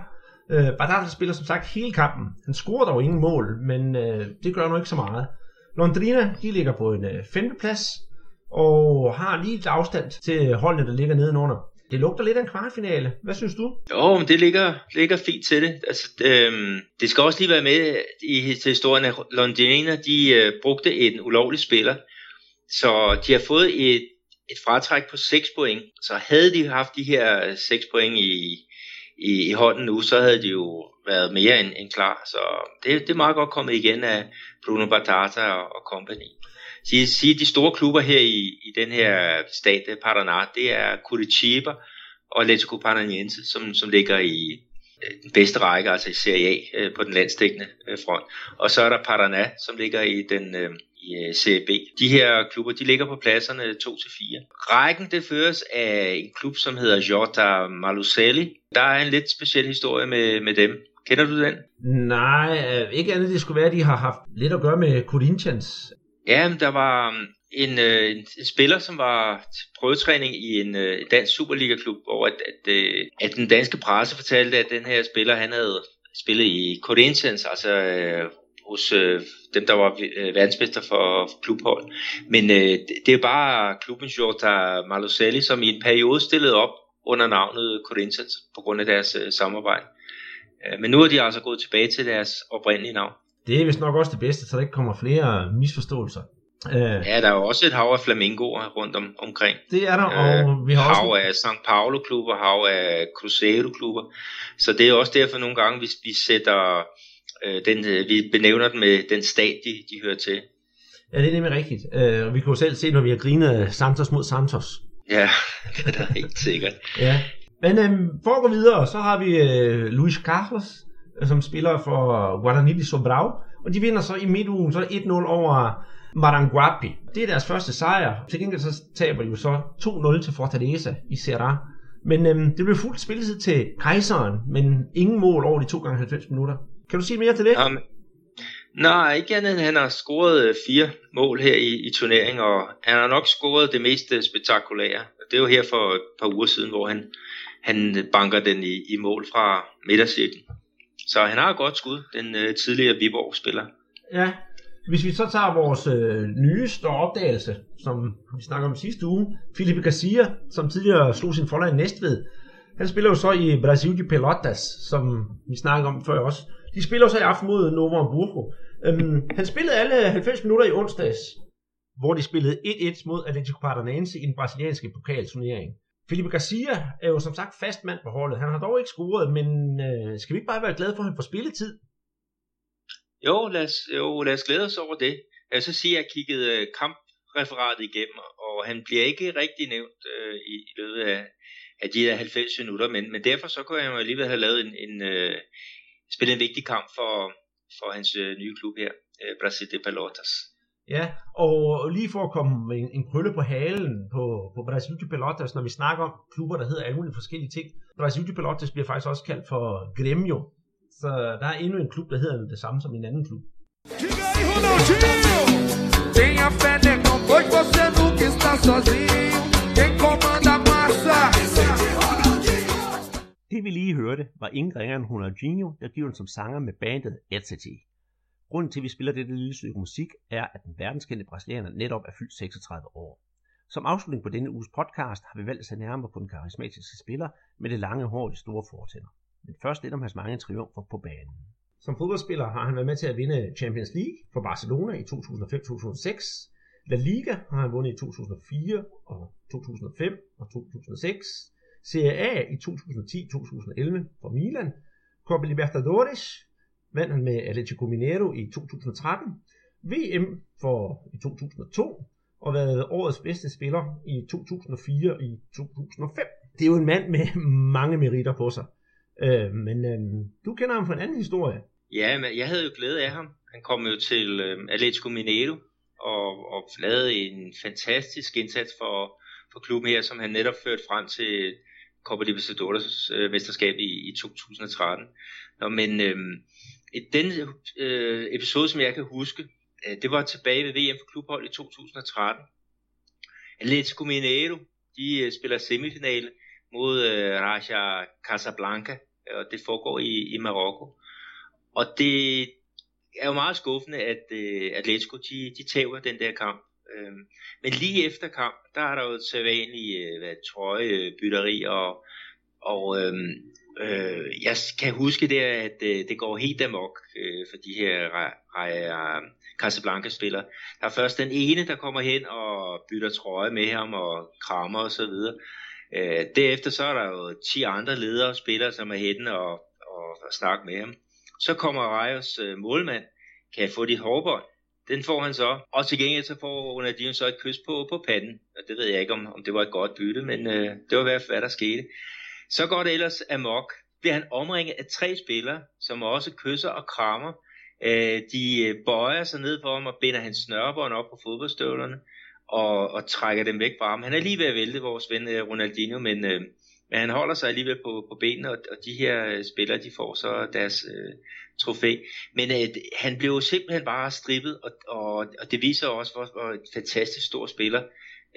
Øh, Badata spiller som sagt hele kampen. Han scorer dog ingen mål, men øh, det gør nu ikke så meget. Londrina, de ligger på en øh, femteplads, og har lige et afstand til holdene, der ligger nedenunder. Det lugter lidt af en kvartfinale. Hvad synes du? Jo, men det ligger, ligger fint til det. Altså, øhm, det skal også lige være med i til historien, at Londrina de øh, brugte en ulovlig spiller, så de har fået et, et fratræk på 6 point. Så havde de haft de her øh, 6 point i, i, i hånden nu, så havde de jo været mere end, end klar. Så det, det er meget godt kommet igen af Bruno Batata og, og company sige, sige, de store klubber her i, i den her stat, Paraná, det er Curitiba og Atletico Paranaense, som, som ligger i øh, den bedste række, altså i Serie A øh, på den landstækkende øh, front. Og så er der Paraná, som ligger i den i Serie B. De her klubber, de ligger på pladserne 2-4. Rækken, det føres af en klub, som hedder Jota Maluselli. Der er en lidt speciel historie med, med dem. Kender du den? Nej, ikke andet det skulle være, at de har haft lidt at gøre med Corinthians. Ja, der var um, en, en, en spiller, som var til prøvetræning i en uh, dansk Superliga-klub, hvor at, at, øh, at den danske presse fortalte, at den her spiller, han havde spillet i Corinthians, altså øh, hos øh, dem, der var øh, verdensmester for klubhold. Men øh, det er bare klubben der Maluselli, som i en periode stillede op under navnet Corinthians på grund af deres øh, samarbejde. Øh, men nu er de altså gået tilbage til deres oprindelige navn. Det er vist nok også det bedste, så der ikke kommer flere misforståelser. Øh, ja, der er jo også et hav af flamingoer rundt om, omkring. Det er der, og øh, vi har hav også... af St. Paulo-klubber, hav af Cruzeiro-klubber. Så det er også derfor nogle gange, hvis vi sætter øh, den, øh, vi benævner den med den stat, de, de hører til. Ja, det er nemlig rigtigt. Øh, vi kunne jo selv se, når vi har grinet Santos mod Santos. Ja, det er helt sikkert. ja. Men øh, for at gå videre, så har vi øh, Luis Carlos, som spiller for Guarani de Sobrao, og de vinder så i midtugen så 1-0 over Maranguapi. Det er deres første sejr. Til gengæld så taber de jo så 2-0 til Fortaleza i Serra. Men øhm, det blev fuldt spilletid til kejseren, men ingen mål over de 2 gange 90 minutter. Kan du sige mere til det? Um, nej, ikke andet end han har scoret øh, fire mål her i, i turneringen, og han har nok scoret det mest øh, spektakulære. Det var her for et par uger siden, hvor han, han banker den i, i mål fra midtercirklen. Så han har et godt skud, den øh, tidligere Viborg-spiller. Ja, hvis vi så tager vores øh, nyeste opdagelse, som vi snakker om sidste uge, Felipe Garcia, som tidligere slog sin forlag i Næstved, han spiller jo så i Brasil de Pelotas, som vi snakkede om før også. De spiller jo så i aften mod Novo Hamburgo. Øhm, han spillede alle 90 minutter i onsdags, hvor de spillede 1-1 mod Atletico Paranaense i den brasilianske pokalturnering. Felipe Garcia er jo som sagt fast mand på holdet. Han har dog ikke scoret, men øh, skal vi ikke bare være glade for, at han får spilletid? Jo, lad os, jo, lad os glæde os over det. Jeg så sige, at jeg kiggede øh, kampreferatet igennem, og han bliver ikke rigtig nævnt øh, i, i løbet af, af de der 90 minutter, men, men derfor så kunne jeg jo alligevel have lavet en, en øh, spillet en vigtig kamp for, for hans øh, nye klub her, øh, Brasil de Pelotas. Ja, og lige for at komme med en, en krølle på halen på, på Brasil de Pelotas, når vi snakker om klubber, der hedder alle mulige forskellige ting. Brasil de Pelotas bliver faktisk også kaldt for Grêmio, så der er endnu en klub, der hedder det samme som en anden klub. Tenha fé, negão, pois você nunca está sozinho. Quem comanda a massa. Det vi lige hørte, var ingen ringere end Ronaldinho, der giver som sanger med bandet Etati. Grunden til, at vi spiller dette lille stykke musik, er, at den verdenskendte brasilianer netop er fyldt 36 år. Som afslutning på denne uges podcast har vi valgt at se nærmere på den karismatiske spiller med det lange hår og de store fortænder. Men først lidt om hans mange triumfer på banen. Som fodboldspiller har han været med til at vinde Champions League for Barcelona i 2005-2006. La Liga har han vundet i 2004 og 2005 og 2006. Serie A i 2010-2011 for Milan. Copa Libertadores vandt han med Atletico Mineiro i 2013. VM for i 2002 og været årets bedste spiller i 2004 og i 2005. Det er jo en mand med mange meritter på sig. Øh, men øh, du kender ham fra en anden historie. Ja, men jeg havde jo glæde af ham. Han kom jo til øh, Atletico Mineiro og, og lavede en fantastisk indsats for, for klubben her, som han netop førte frem til Copa Libertadores øh, mesterskab i, i 2013. Nå, men øh, den øh, episode, som jeg kan huske, øh, det var tilbage ved VM for klubhold i 2013. Atletico Mineiro, de øh, spiller semifinale mod øh, Raja Casablanca, og det foregår i, i Marokko. Og det er jo meget skuffende, at øh, Atletico de, de taber den der kamp. Øh, men lige efter kamp, der er der jo et sædvanligt øh, hvad, trøjebytteri, og, og øhm, øh, jeg kan huske der, at øh, det går helt amok øh, for de her Raja øh, Casablanca-spillere. Der er først den ene, der kommer hen og bytter trøje med ham og krammer og så videre. Øh, derefter så er der jo 10 andre ledere og spillere, som er henne og, og, og snakker med ham. Så kommer Rejers øh, målmand, kan jeg få dit hårbånd? Den får han så. Og til gengæld så får Ronaldinho så et kys på, på panden. Og det ved jeg ikke, om, om det var et godt bytte, men øh, det var i hvert fald, hvad der skete. Så går det ellers amok. Bliver han omringet af tre spillere, som også kysser og krammer. Øh, de øh, bøjer sig ned for ham og binder hans snørbånd op på fodboldstøvlerne og, og trækker dem væk fra ham. Han er lige ved at vælte vores ven øh, Ronaldinho, men, øh, men han holder sig alligevel på, på benene, og, og de her øh, spillere, de får så deres øh, trofæ. Men øh, han blev jo simpelthen bare strippet, og, og, og det viser også, hvor, hvor et fantastisk stor spiller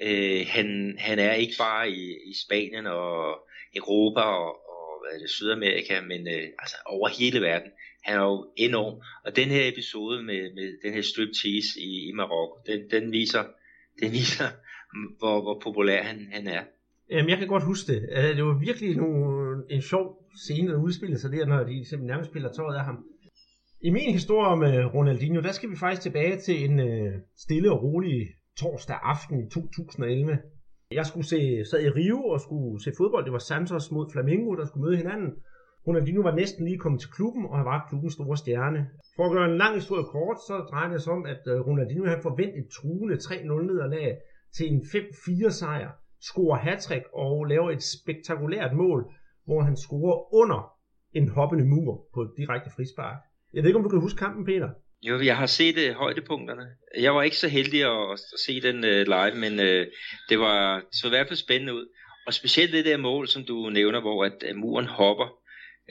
øh, han, han er ikke bare i, i Spanien og Europa og, og hvad er det, Sydamerika, men øh, altså over hele verden. Han er jo enorm. Og den her episode med, med den her striptease i, i Marokko, den, den viser, den viser, hvor, hvor populær han, han er. Jamen, jeg kan godt huske det. Øh, det var virkelig nogle, en sjov scene, der udspillede sig der, når de simpelthen nærmest spiller tøjet af ham. I min historie med Ronaldinho, der skal vi faktisk tilbage til en øh, stille og rolig torsdag aften i 2011. Jeg skulle se, sad i Rio og skulle se fodbold. Det var Santos mod Flamengo, der skulle møde hinanden. Ronaldinho var næsten lige kommet til klubben, og han var klubbens store stjerne. For at gøre en lang historie kort, så drejer det sig om, at øh, Ronaldinho han forventede truende 3-0 nederlag til en 5-4 sejr, scorer hattrick og laver et spektakulært mål, hvor han scorer under en hoppende mur på et direkte frispark. Jeg ved ikke, om du kan huske kampen, Peter? Jo, jeg har set uh, højdepunkterne. Jeg var ikke så heldig at, at se den uh, live, men uh, det var så i hvert fald spændende ud. Og specielt det der mål, som du nævner, hvor at, at muren hopper,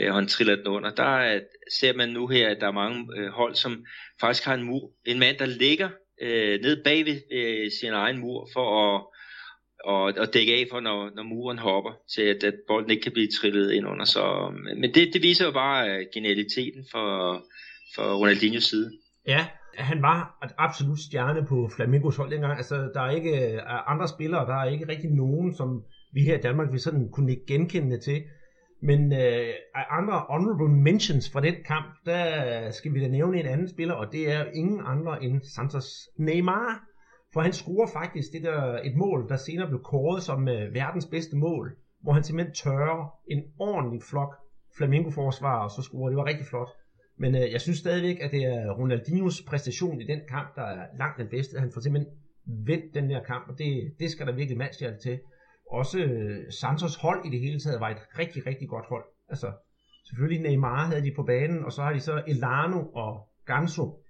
og han triller den under. Der er, ser man nu her, at der er mange øh, hold, som faktisk har en mur. En mand, der ligger øh, ned bag ved øh, sin egen mur for at og, og dække af for, når, når muren hopper, til at, at bolden ikke kan blive trillet ind under. Så, men det, det viser jo bare genialiteten for, for Ronaldinhos side. Ja, han var et absolut stjerne på Flamingos hold dengang. Altså, der er ikke øh, andre spillere, der er ikke rigtig nogen, som vi her i Danmark vil sådan kunne genkende til. Men øh, andre honorable mentions fra den kamp, der skal vi da nævne en anden spiller, og det er ingen andre end Santos Neymar. For han scorer faktisk det der, et mål, der senere blev kåret som øh, verdens bedste mål, hvor han simpelthen tørrer en ordentlig flok flamingo-forsvar, og så scorer. Det var rigtig flot. Men øh, jeg synes stadigvæk, at det er Ronaldinhos præstation i den kamp, der er langt den bedste. Han får simpelthen vendt den her kamp, og det, det skal der virkelig matchhjerte til. Også øh, Santos hold i det hele taget var et rigtig, rigtig godt hold. Altså, selvfølgelig Neymar havde de på banen, og så har de så Elano og Ganso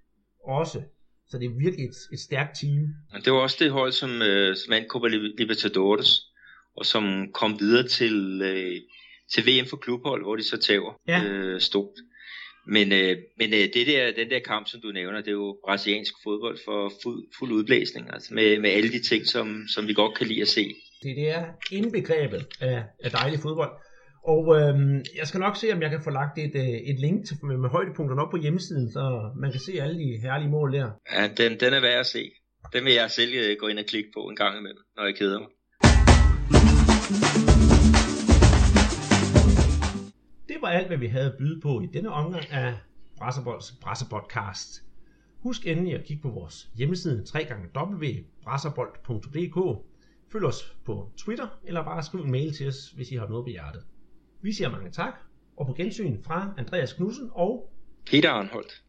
også. Så det er virkelig et, et stærkt team. Det var også det hold, som, øh, som vandt Copa Libertadores, og som kom videre til, øh, til VM for klubhold, hvor de så tager ja. øh, stort. Men, øh, men øh, det der, den der kamp, som du nævner, det er jo brasiliansk fodbold for fuld, fuld udblæsning, altså med, med alle de ting, som, som vi godt kan lide at se. Det, det er indbegrebet af, af dejlig fodbold. Og øhm, jeg skal nok se, om jeg kan få lagt et, øh, et link til, med, med højdepunkterne op på hjemmesiden, så man kan se alle de herlige mål der. Ja, den, den er værd at se. Den vil jeg selv øh, gå ind og klikke på en gang imellem, når jeg keder mig. Det var alt, hvad vi havde at byde på i denne omgang af Brasserbolds Brasserpodcast. Husk endelig at kigge på vores hjemmeside www.brasserbold.dk Følg os på Twitter, eller bare skriv en mail til os, hvis I har noget på hjertet. Vi siger mange tak, og på gensyn fra Andreas Knudsen og Peter Arnholdt.